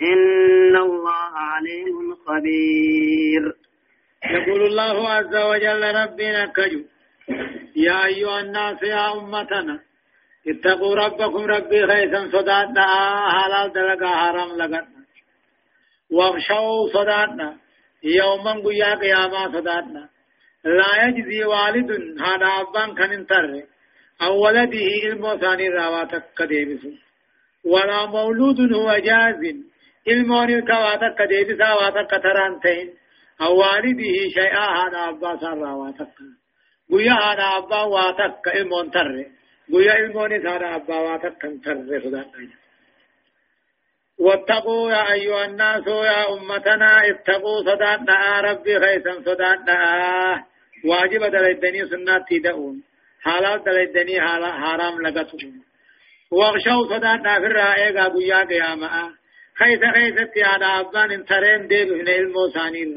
إن الله عليم خبير. يقول الله عز وجل ربنا كجو. يا أيها الناس يا أمتنا اتقوا ربكم ربي خيسا صداتنا حلال دلقا حرام لقنا واخشوا صداتنا يوما قيا قياما صداتنا لا يجزي والد هذا أبان كان انتر أو ولده علم ثاني راواتك كديبس ولا مولود هو جاز. علمون الكواتك كديبس واتك ترانتين أو والده شيئا هذا أبا سان راواتك قيا هذا أبا واتك علمون تر قيا علمون هذا أبا واتك كنتر صداتنا واتقوا يا أيها الناس يا أمتنا اتقوا صداتنا ربي خيسا صداتنا واجب دلدني سنة تدعون حلال دلدني حرام لغتهم واغشوا صداتنا في الرائق قويا قياما خيسا خيسا تيانا أبان انترين ديب هنا علمو سانير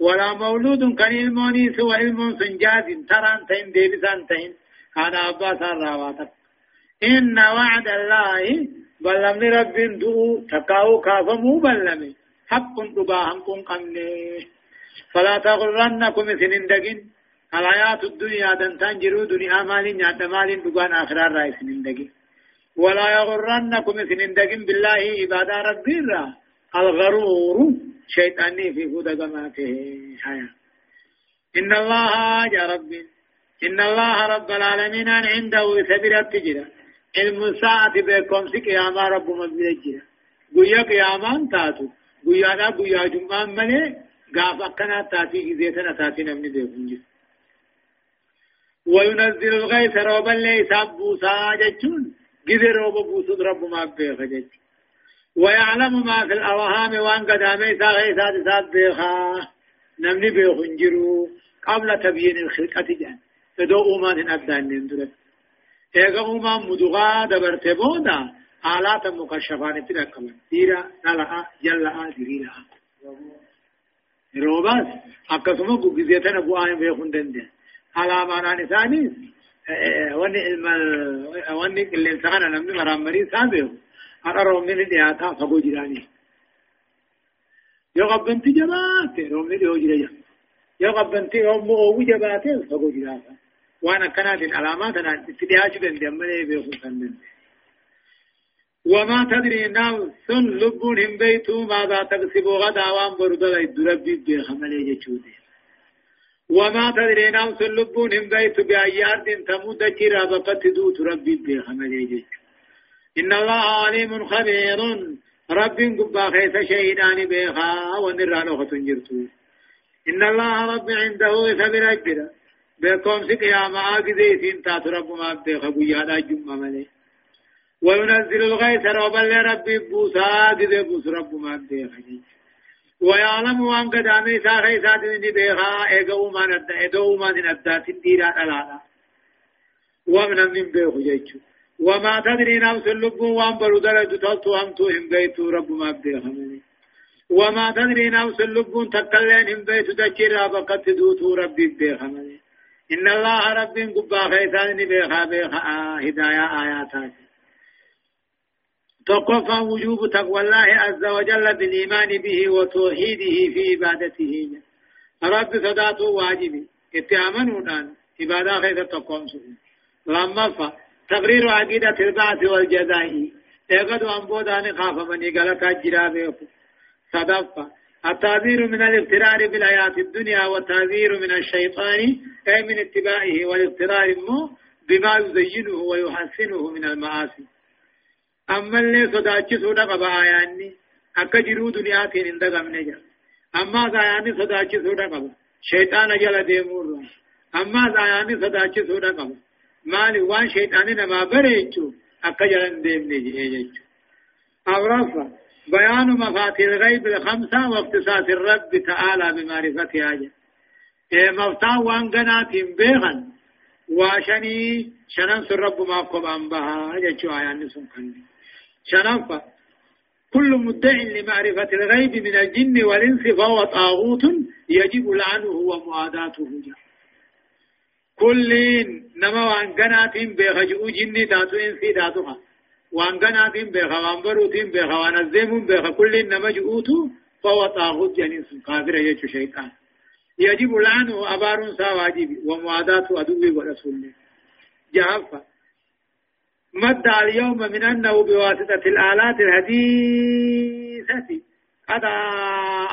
ولا مولود كان علموني سوى علم سنجاز تران تين ديب سانتين كان أبا سان راواتك إن وعد الله بلمني رب دو تقاو كافمو بلمي حق دبا هم قمني فلا تغرنكم سنين دقين الحياة الدنيا دنتان جرو دنيا مال نعت مال دقان آخرار رأي سنين دقين ولا يغرنكم سنين دقين بالله عبادة ربي الغرور شيطاني في فود قماته حياة. إن الله يا ربي إن الله رب العالمين عنده سبيل التجرة علم الساعة بكم سي قياما رب مبيجي قويا قياما تاتو. قويا دا قويا جمعان ملي. قاف أكنا تاتي إذيتنا تاتي نمني بيكم وينزل الغيث روبا ليس بوسا جتون قذي روبا بوسود رب ما بيخ جت ويعلم ما في الأوهام وان قدامي سا غيثات سات بيخا نمني بيخنجرو قبل تبيين الخلقة جان. فدو أمان أبدان نندرت ايغا اوما مدغا دبرت بودا. آلات مكشفان تلقم ديرا نلعا جلعا ديرا روباس. akkasuma guggizee tana bu'aan beekun dandeen alaamaan isaanii wanni qilleensa kana namni maraammarii isaa beeku har'a roobni ni dhiyaataa fagoo jiraanii yoo qabbanti jabaatte roobni dhiyoo jira jira yoo qabbanti yoo oowwu jabaate fagoo jiraata وأنا كانت العلامات أنا اتداج بن دمني بيخو سنن وما تدري نفس لبون هم بيتو ماذا تكسب غدا وان برد الدربي بخملي جچودي وما تدري نفس لبون هم بيتو بأي أرض تموت جرا بقت دو تربي بخملي جچ إن الله عليم خبير. رب قبا خيس شهيدان بيخا ونرى لغة جرتو. إن الله رب عنده ثبر أجر بكم سقيا ما أقذيتين تات رب ما بيخا قيانا جمع ملي. وينزل الغيث رب اللي ربي بوسا قذي بوس رب ما بيخا ويعلم وان قدامي سا خيسات من بيخا إيقو ما ندى إيقو ما ندى تديرا ألالا ومن من بيخو جيشو وما تدري نفس اللب وان برودلت تلتو همتو هم بيتو رب ما بيخمني. وما تدري نفس اللب تكلين هم بيتو تجرى بقت دوتو ربي بيخمني. إن الله رب قبا خيثان بيخا بيخا هدايا آياتات تقفى وجوب تقوى الله عز وجل بالإيمان به وتوحيده في عبادته. رب صداته واجبي اتعامنوا عبادة خيث تقوم لما فا. تقرير عقيدة البعث والجزاء. ايقظ أنبودان خاف من يقلت الجرا بيكو صدفة التعذير من الاغترار بالحياة الدنيا والتعذير من الشيطان أي من اتباعه والاغترار بما يزينه ويحسنه من المعاصي. أما اللي صداتشسو نقب آياني أكا جرو دنياتين اندقم نجا أما زاياني صداتشسو نقب شيطان جل ديمور أما زاياني صداتشسو نقب مالي وان شيطان نما بريچو اكا جلن ديمني جيجو أورافا بيان مفاتيح الغيب الخمسة واختصاص الرب تعالى بمعرفتها جا إيه مفتاح وان قناتهم بيغن واشني شننس الرب ما قب أنبها جيجو آيان نسون شننفا كل مدع لمعرفة الغيب من الجن والإنس فهو طاغوت يجب لعنه ومعاداته. كلين نما وان قناتين بيخجؤ جني تاتو انسي تاتوها وان قناتين بيخا وان بروتين بيخا وان الزيمون بيخا كلين نما جؤوتو فهو طاغوت جنين كافر يجو شيطان. يجب لعنه أبار سا واجب ومعاداة أدوه ورسوله. جهفة. مد اليوم من أنه بواسطة الآلات الحديثة. قد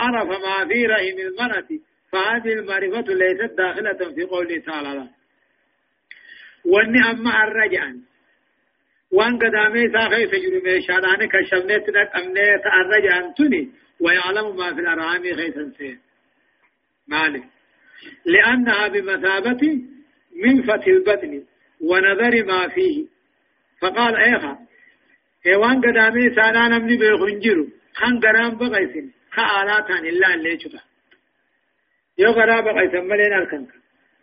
عرف ما في رحم المرأة فهذه المعرفة ليست داخلة في قوله تعالى واني أما الرجع. وان قدامي ساخي سجر ميشاناني كشمنيت نك أمنيت الرجع تني. ويعلم ما في الأرحام خيسا سين مالك. لأنها بمثابة من فتح البطن ونظر ما فيه. فقال ايها ايوان قدامي سانان امني بيخنجرو خان قرام بغيسن خالاتان إلا اللي شفا يو غراب قيسم ملين أركنك.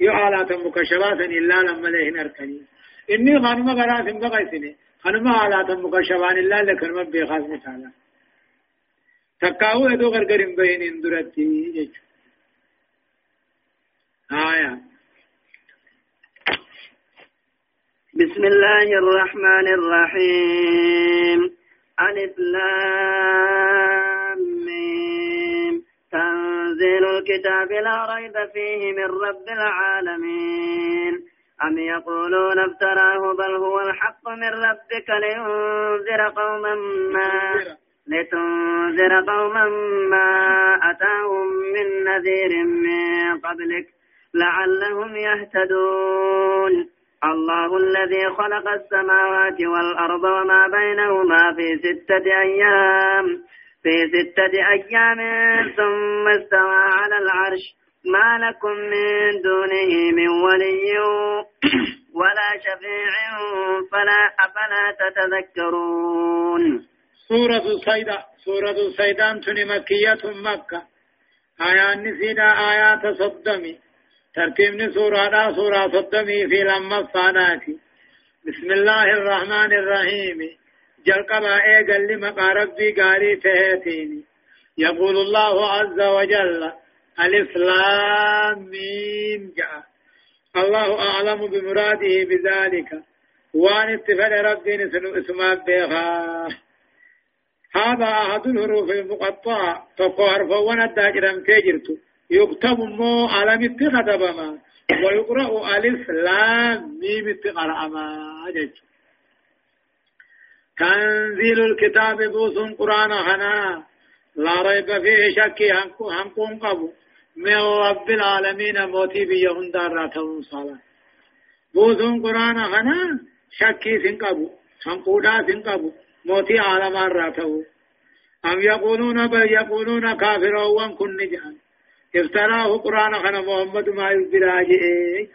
يو آلات مكشبات إلا لما لين أركني. إني خانما غراس بقيسني خانما آلات مكشبان إلا لكن من بيخاص مثالا. تكاو ادو غرغرين بين اندرتي يجو. آية. بسم الله الرحمن الرحيم. ألف لام تنزيل الكتاب لا ريب فيه من رب العالمين. أم يقولون افتراه بل هو الحق من ربك لينذر قوما ما لتنذر قوما ما أتاهم من نذير من قبلك لعلهم يهتدون. الله الذي خلق السماوات والأرض وما بينهما في ستة أيام. في ستة أيام ثم استوى على العرش. ما لكم من دونه من ولي ولا شفيع فلا أفلا تتذكرون. سورة الصيدة سورة الصيدان تني مكية مكة. آيات نسينا آيات صدمي. ترتيب سورة سورة صدمي في لما الصانات بسم الله الرحمن الرحيم. جلقبا ايقل لمقا ربي قاري تهيتيني يقول الله عز وجل الإسلام ميم جاء. الله أعلم بمراده بذلك. وان اتفل ربي اسمه بيغا هذا أحد الحروف المقطعة. تقهر فوانا الداجرم تجرت يكتب مو على اتخذ بما ويقرأ الإسلام ميم اتقرأ ما جيش تنزيل الكتاب بوس قرآن خنا لا ريب فيه شك. هنكون قبو. من رب العالمين موتي بيهن دار راتهم صلاة. بوس قرآن خنا شكي سنقبو خنقودا سنقبو موتي عالم الراتو أم يقولون بل يقولون كافرون كن نجان افتراه قرآن خنا محمد ما يبراجئ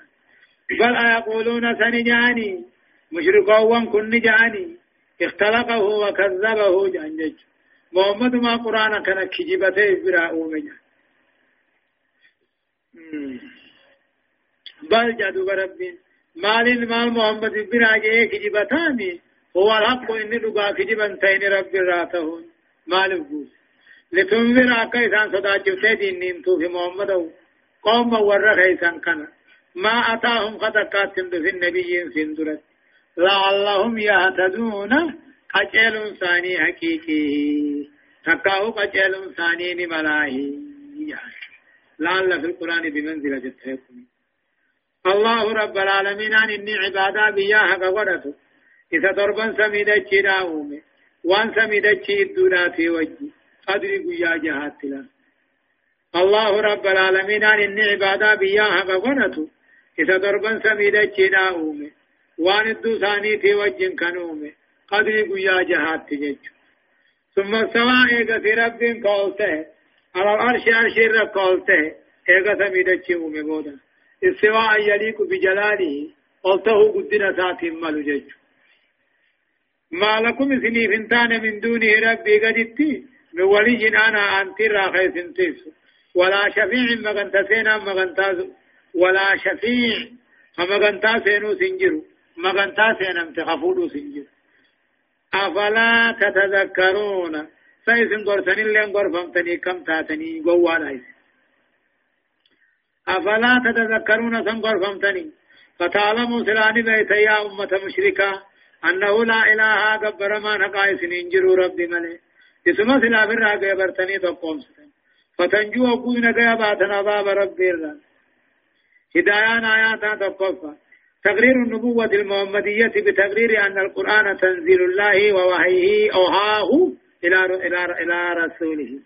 بل يقولون سنجاني. مشركون كن نجاني. اختلقه وكذبه جانجج. محمد ما قرآن كان كجبته إبراء ومجا بل جادو بربين مال المال محمد إبراء جيه كجبتاني هو الحق إني لقا كجبا تين رب راتهون مال الجوز. لتنذر أكا إسان صدا جبته دين نيمتو في محمد قوم ورخ إسان كان. ما أتاهم قد قاتم في النبيين سندرت لعلهم يهتدون. قجل ثاني حقيقي. تكاو قجل ثاني نملاهي. لعل في القرآن بمنزلة التهكم الله رب العالمين أن إني عبادا بياها قورته إذا ضربا سميدا جدا أومي وان سميدا جدا في وجه قدري قيا جهات لا الله رب العالمين أن إني عبادا بياها قورته إذا ضربا سميدا جدا أومي. وان الدو ثاني في وجه كانومي قدري قيا جهات تجج ثم السماء إيغا في رب قولته. على العرش عرش رب قولته. إيغا سميدا جيومي بودا. استواء يليق بجلاله. قلته قدنا سات مالو جج ما لكم سني فنتان من دونه ربي قدتي. من ولي أنا أنت راخي سنتيس ولا شفيع مغنتا سينا مغنتا ولا شفيع مغنتا سينو سنجرو. مغنتا سينا امتخفولو سنجرو. أفلا تتذكرون؟ سيسن قرسن اللي قرفمتني كم تاتني قوانا أفلا تتذكرون سن قرفمتني؟ فتعلموا سلاني بيت يا أمة مشركة أنه لا إله قبر ما نقا سنين جرو ربي ملي اسم سلا برا قبرتني تقوم ستن فتنجو أقوين قيباتنا باب ربي الرا هدايان آياتا تقفى تقرير النبوة المحمدية بتقرير أن القرآن تنزيل الله ووحيه أوهاه إلى إلى إلى رسوله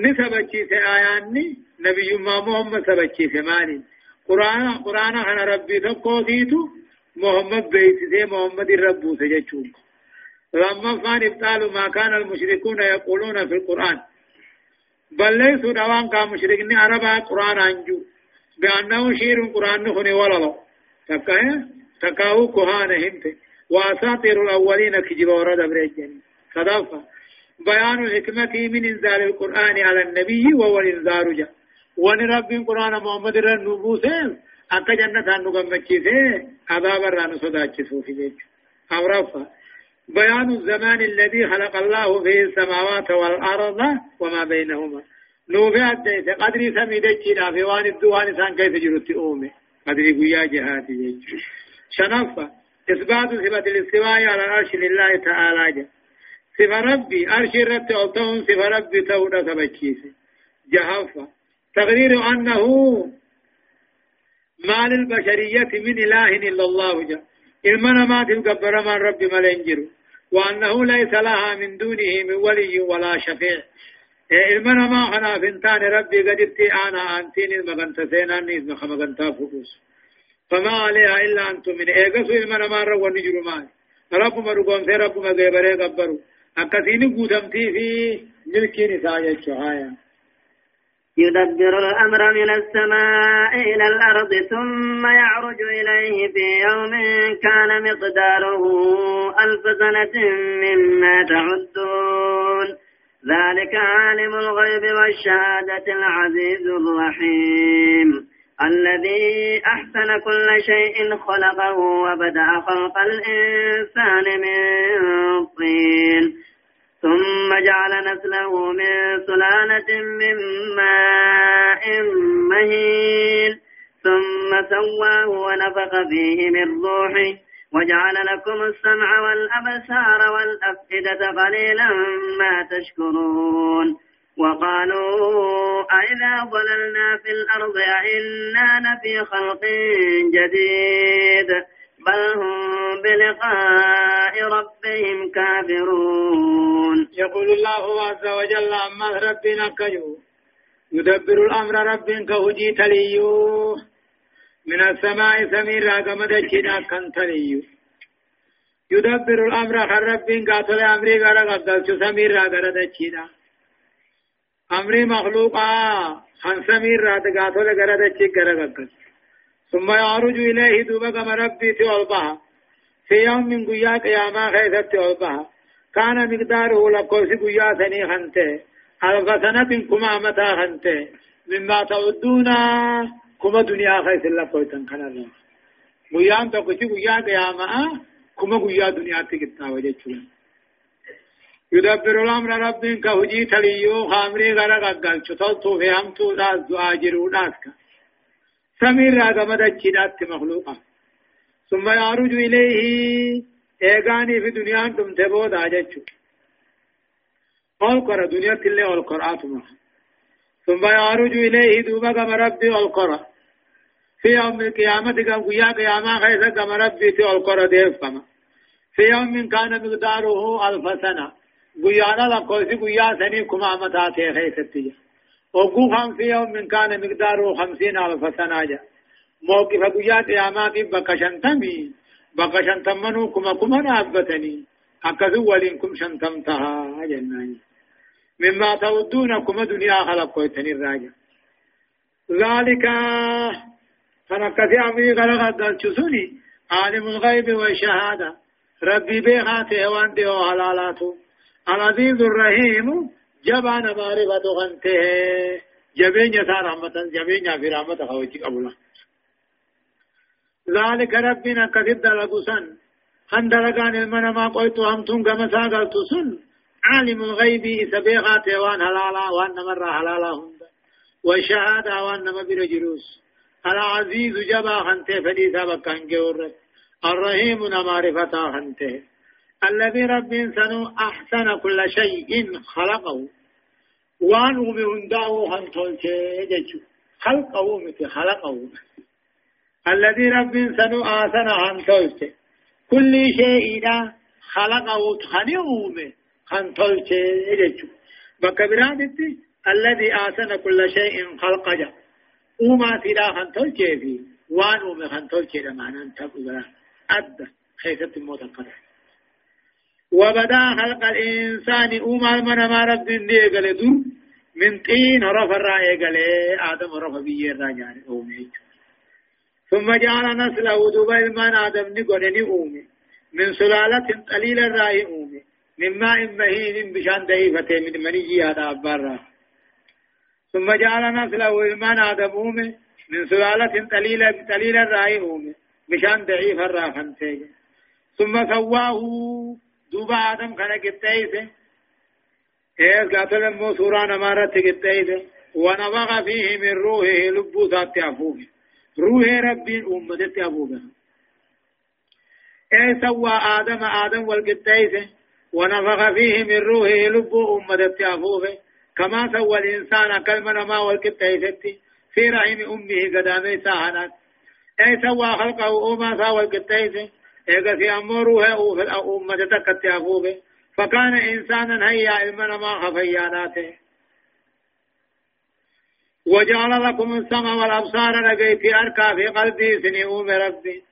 نسبتي في آياني نبي ما محمد سبتي في مالي قرآن قرآن أنا ربي تقوتيتو محمد بيتي محمد الرب سجتشوك لما كان ابطال ما كان المشركون يقولون في القرآن. بل ليسوا دوان كان مشركين عربا قرآن أنجو. بأنه شير قرآن نخني ولا تكايا تكاو كهانة همت وأساطير الأولين كجب ورد بريجن صدفة بيان الحكمة من إنزال القرآن على النبي وهو الإنذار جاء وان رب القرآن محمد النبوسين أكا جنة نغمتشيسي عذاب الرانو صداتشسو في جيج أورفا بيان الزمان الذي خلق الله فيه السماوات والأرض وما بينهما. نوفي أدى قدري سميدتشي في وان الدوان سان كيف جرت أومي. قدر قيا جهاتي شنفة. إثبات صفة الاستواء على العرش لله تعالى. جا صفة ربي عرش رب ألتهم صفة ربي تودة سبكيس جهفة. تقرير أنه ما للبشرية من إله إلا الله جا. إلمنا ما تنقبر من ربي ملنجر وأنه ليس لها من دونه من ولي ولا شفيع. علمنا ما خنا فنتان ربي قد آنا آنتين المغنت سينا نيز مخمغنت فقوس فما عليها إلا أنتم من ايغسو علمنا ما رو ونجر مال رب مرقون في رب مغيبري قبرو اكسيني قدمتي في ملكي نسايا الشهايا يدبر الأمر من السماء إلى الأرض ثم يعرج إليه في يوم كان مقداره ألف سنة مما تعدون. ذلك عالم الغيب والشهادة العزيز الرحيم. الذي أحسن كل شيء خلقه وبدأ خلق الإنسان من طين. ثم جعل نسله من سلالة من ماء مهين. ثم سواه ونفخ فيه من روحه. وجعل لكم السمع والأبصار والأفئدة قليلا ما تشكرون. وقالوا أئذا ضللنا في الأرض أئنا لفي خلق جديد. بل هم بلقاء ربهم كافرون يقول الله عز وجل أما ربنا كيو يدبر الأمر ربك كهجي تليوه من السماء سمير راقم دجنا كنتني يدبر الأمر خرب قاتل أمري غرق قلت سمير غرق دچينا أمري مخلوقا خن سمير رات قاتل غرق غرق ثم يعرج إليه دوبا كما ربي تولبها في يوم من قيا قياما خيثت تولبها كان مقداره لقوس قيا ثني خنته. ألف سنة كما متى خنته. مما تعدون كما دنيا خيث لقوتن كان قيام تقوشي قيا قياما كما قيا دنيا تكتا وجه يدبر الأمر رب كهجي تليو خامري غرق قل شتلتو في همتو داز دعاجرو داسكا سمير راغمد اچيدات مخلوقا ثم يعرج إليه ايغاني في دنيا تم تبو داجچو اول قرى دنيا تلي قرآت ثم يعرج إليه دوبا كما ربي اول قرى في يوم القيامة كم قيا قياما خيسا كما ربي في اول قرى ديف كما في يوم كان مقداره ألف سنة قيانا لقوسي قيا سني كما متاتي خيستي وقوفا في يوم كان مقداره خمسين ألف سنة جا موقف قيا قيامات بقى شنتمي بقى شنتمنو كما كما نابتني أكذو ولنكم شنتمتها جناني مما تودون كما دنيا خلقوتني الراجع ذلك فنكثي أمري غلغة الجسوني عالم الغيب والشهادة ربي بيغاتي وان ديو حلالاتو العزيز الرحيم جبان معرفة غنته جبين يسار رحمة جبين في رحمة خوجي قبولا ذلك ربنا كثير دلقسن هندلقان المنا ما قلت همتون كما ساقلت سن۔ عالم الغيب سبيغات وان حلالا وان مر حلالا هند والشهادة وان مبر جلوس۔ العزيز جبا خنته فديثا بكان جورت الرحيم معرفة خنته الذي رب سنو أحسن كل شيء خلقه. وأن أمي هنداه هنتولته خلقه مثل خلقه. الذي رب سنو أحسن هنتولته كل شيء خلقه خني أمي هنتولته جيشو بكبرانتي الذي أحسن كل شيء خلقه وما تلا هنتولته في وأن أمي هنتولته معنى انتقل أدى. خيثة الموت القدر. وبدا خلق الإنسان أمال من ما رب دي قال دور من طين رف الرأي قال آدم رف بيه الرجال أومي ثم جعل نسله دبيل من آدم نقول أومي من سلالة قليل الرأي أومي من ماء مهين بشان دهيفة من مني هذا أبارا ثم جعل نسله من آدم أومي من سلالة قليل قليل الرأي أومي بشان ضعيف الراخن ثم سواه دوبا آدم كان قتايسه إيه قاتل مو سوران أمارة قتايسه ونبغى فيه من روحه لبو ذات أفوه روح ربي أمدت أفوه إيه سوى آدم آدم والقتايسه ونفخ فيه من روحه لبو أمدت أفوه كما سوى الإنسان كلمة ما والقتايسه في رحم أمه قدامي ساهنات أي سوى خلقه أما سوى القتايسه ايغا في امره أو في الامه تكت ابوه فكان انسانا هيا علمنا ما خفياناته وجعل لكم السمع والابصار لقيت اركا في قلبي سنيوم ربي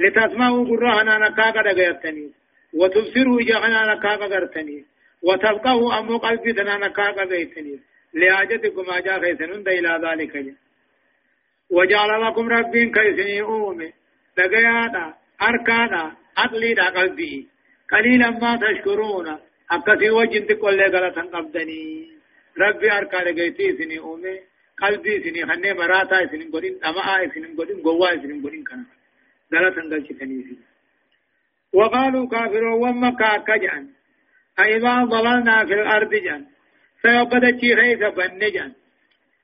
لتسمعوا قرهنا نكاك لقيتني وتبصروا جهنا نكاك قرتني وتبقوا أمو قلبي دنا نكاك بيتني لحاجتكم أجا خيسنون إلى ذلك وجعل لكم ربي كيسني أومي دغيادا أركادا عقليدا قلبي. قليلا ما تشكرون. اكثي وجنت كل غلطن قبدني ربي أركا دغيتي سني أومي. قلبي سني خنه مراتا سني غدين دما سني غدين غوا سني غدين كان غلطن غلطني سني وقالوا كافرون وما كاكجان أيضا ضللنا في الأرض جان. سيقد تشيخي سبنجان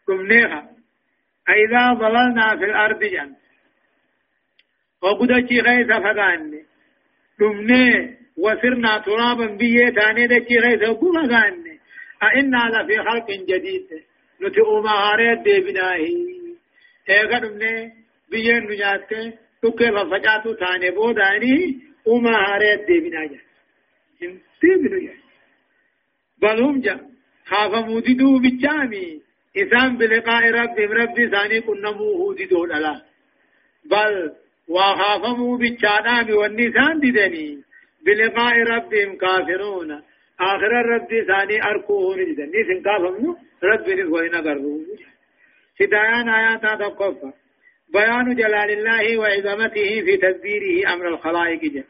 كمنيها أيضا ضللنا في الأرض جان. وقدتي غيث فغاني. دمني وسرنا ترابا بيه تاني دتي غيث وقوما غاني. أئنا لفي خلق جديد. نتئو مهاريت دي بناهي ايغا دمني بيه نجات تكي ففجاتو تاني بوداني. وما هاريت دي بناهي انتي بناهي بل هم جا. خاف موددو بجامي. إسان بلقاء ربهم ربي ثاني كنا موهوددو بل وخافموا بالشانام والنسان ددني بلقاء ربهم كافرون. آخر الرب ثاني أركوه نجدا نيسن كافمنو رب نزوين قربوه. هدايان آيات تقفى. بيان جلال الله وعظمته في تدبيره أمر الخلائق جل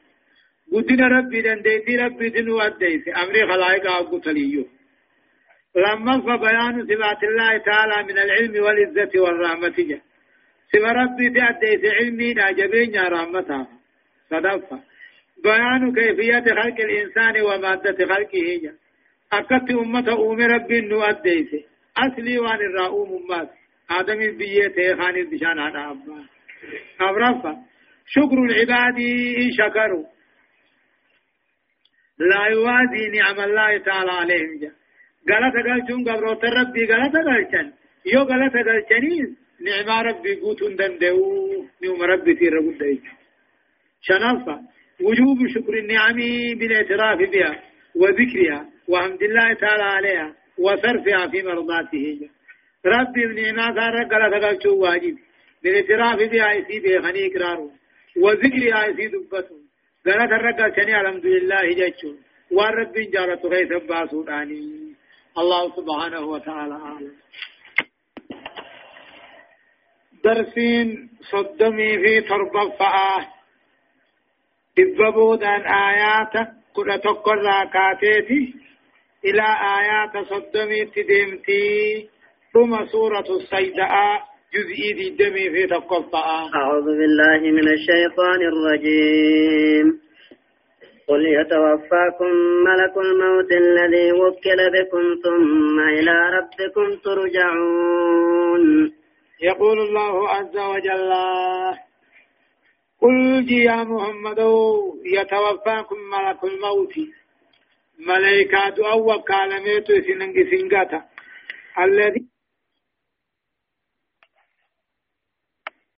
قدنا ربي دنديتي ربي دنو أديس أمر خلائق أبو تليو. لما فبيان صفات الله تعالى من العلم والعزة والرحمة جل سوى ربي تأديس علمي ناجبين يا رحمتها صدفة بيان كيفية خلق الإنسان ومادة خلقه جل أكت أمة أم ربي نو أديس أصلي وان الرؤوم أمات آدم بيته خان بشان هذا أبا أبرفا شكر العباد إن شكروا لا يوازي نعم الله تعالى عليهم جا غلط قلتون قبروت ربي غلط قلتن يو غلط قلتنين نعم ربي قوتون دندو نعم ربي تير قد شنفا وجوب شكر النعم بالاعتراف بها وذكرها وحمد الله تعالى عليها وصرفها في مرضاته. ربي بنعمة صار غلط قلتو واجب. بالاعتراف بها يسي بخني إقراره وذكرها يسي دبته غلط الرقا شني الحمد لله جيتشون والرب جارة غيث باسوداني. الله سبحانه وتعالى أعلم. درسين صدمي في تربة فآه. إببودان آيات كل تقر كاتيتي إلى آيات صدمي تدمتي ثم سورة السيداء جزئي دي دمي في تقطع أعوذ بالله من الشيطان الرجيم. قل يتوفاكم ملك الموت الذي وكل بكم ثم إلى ربكم ترجعون. يقول الله عز وجل قل يا محمد يتوفاكم ملك الموت. ملائكة أو وكالميت سننجسنجتا الذي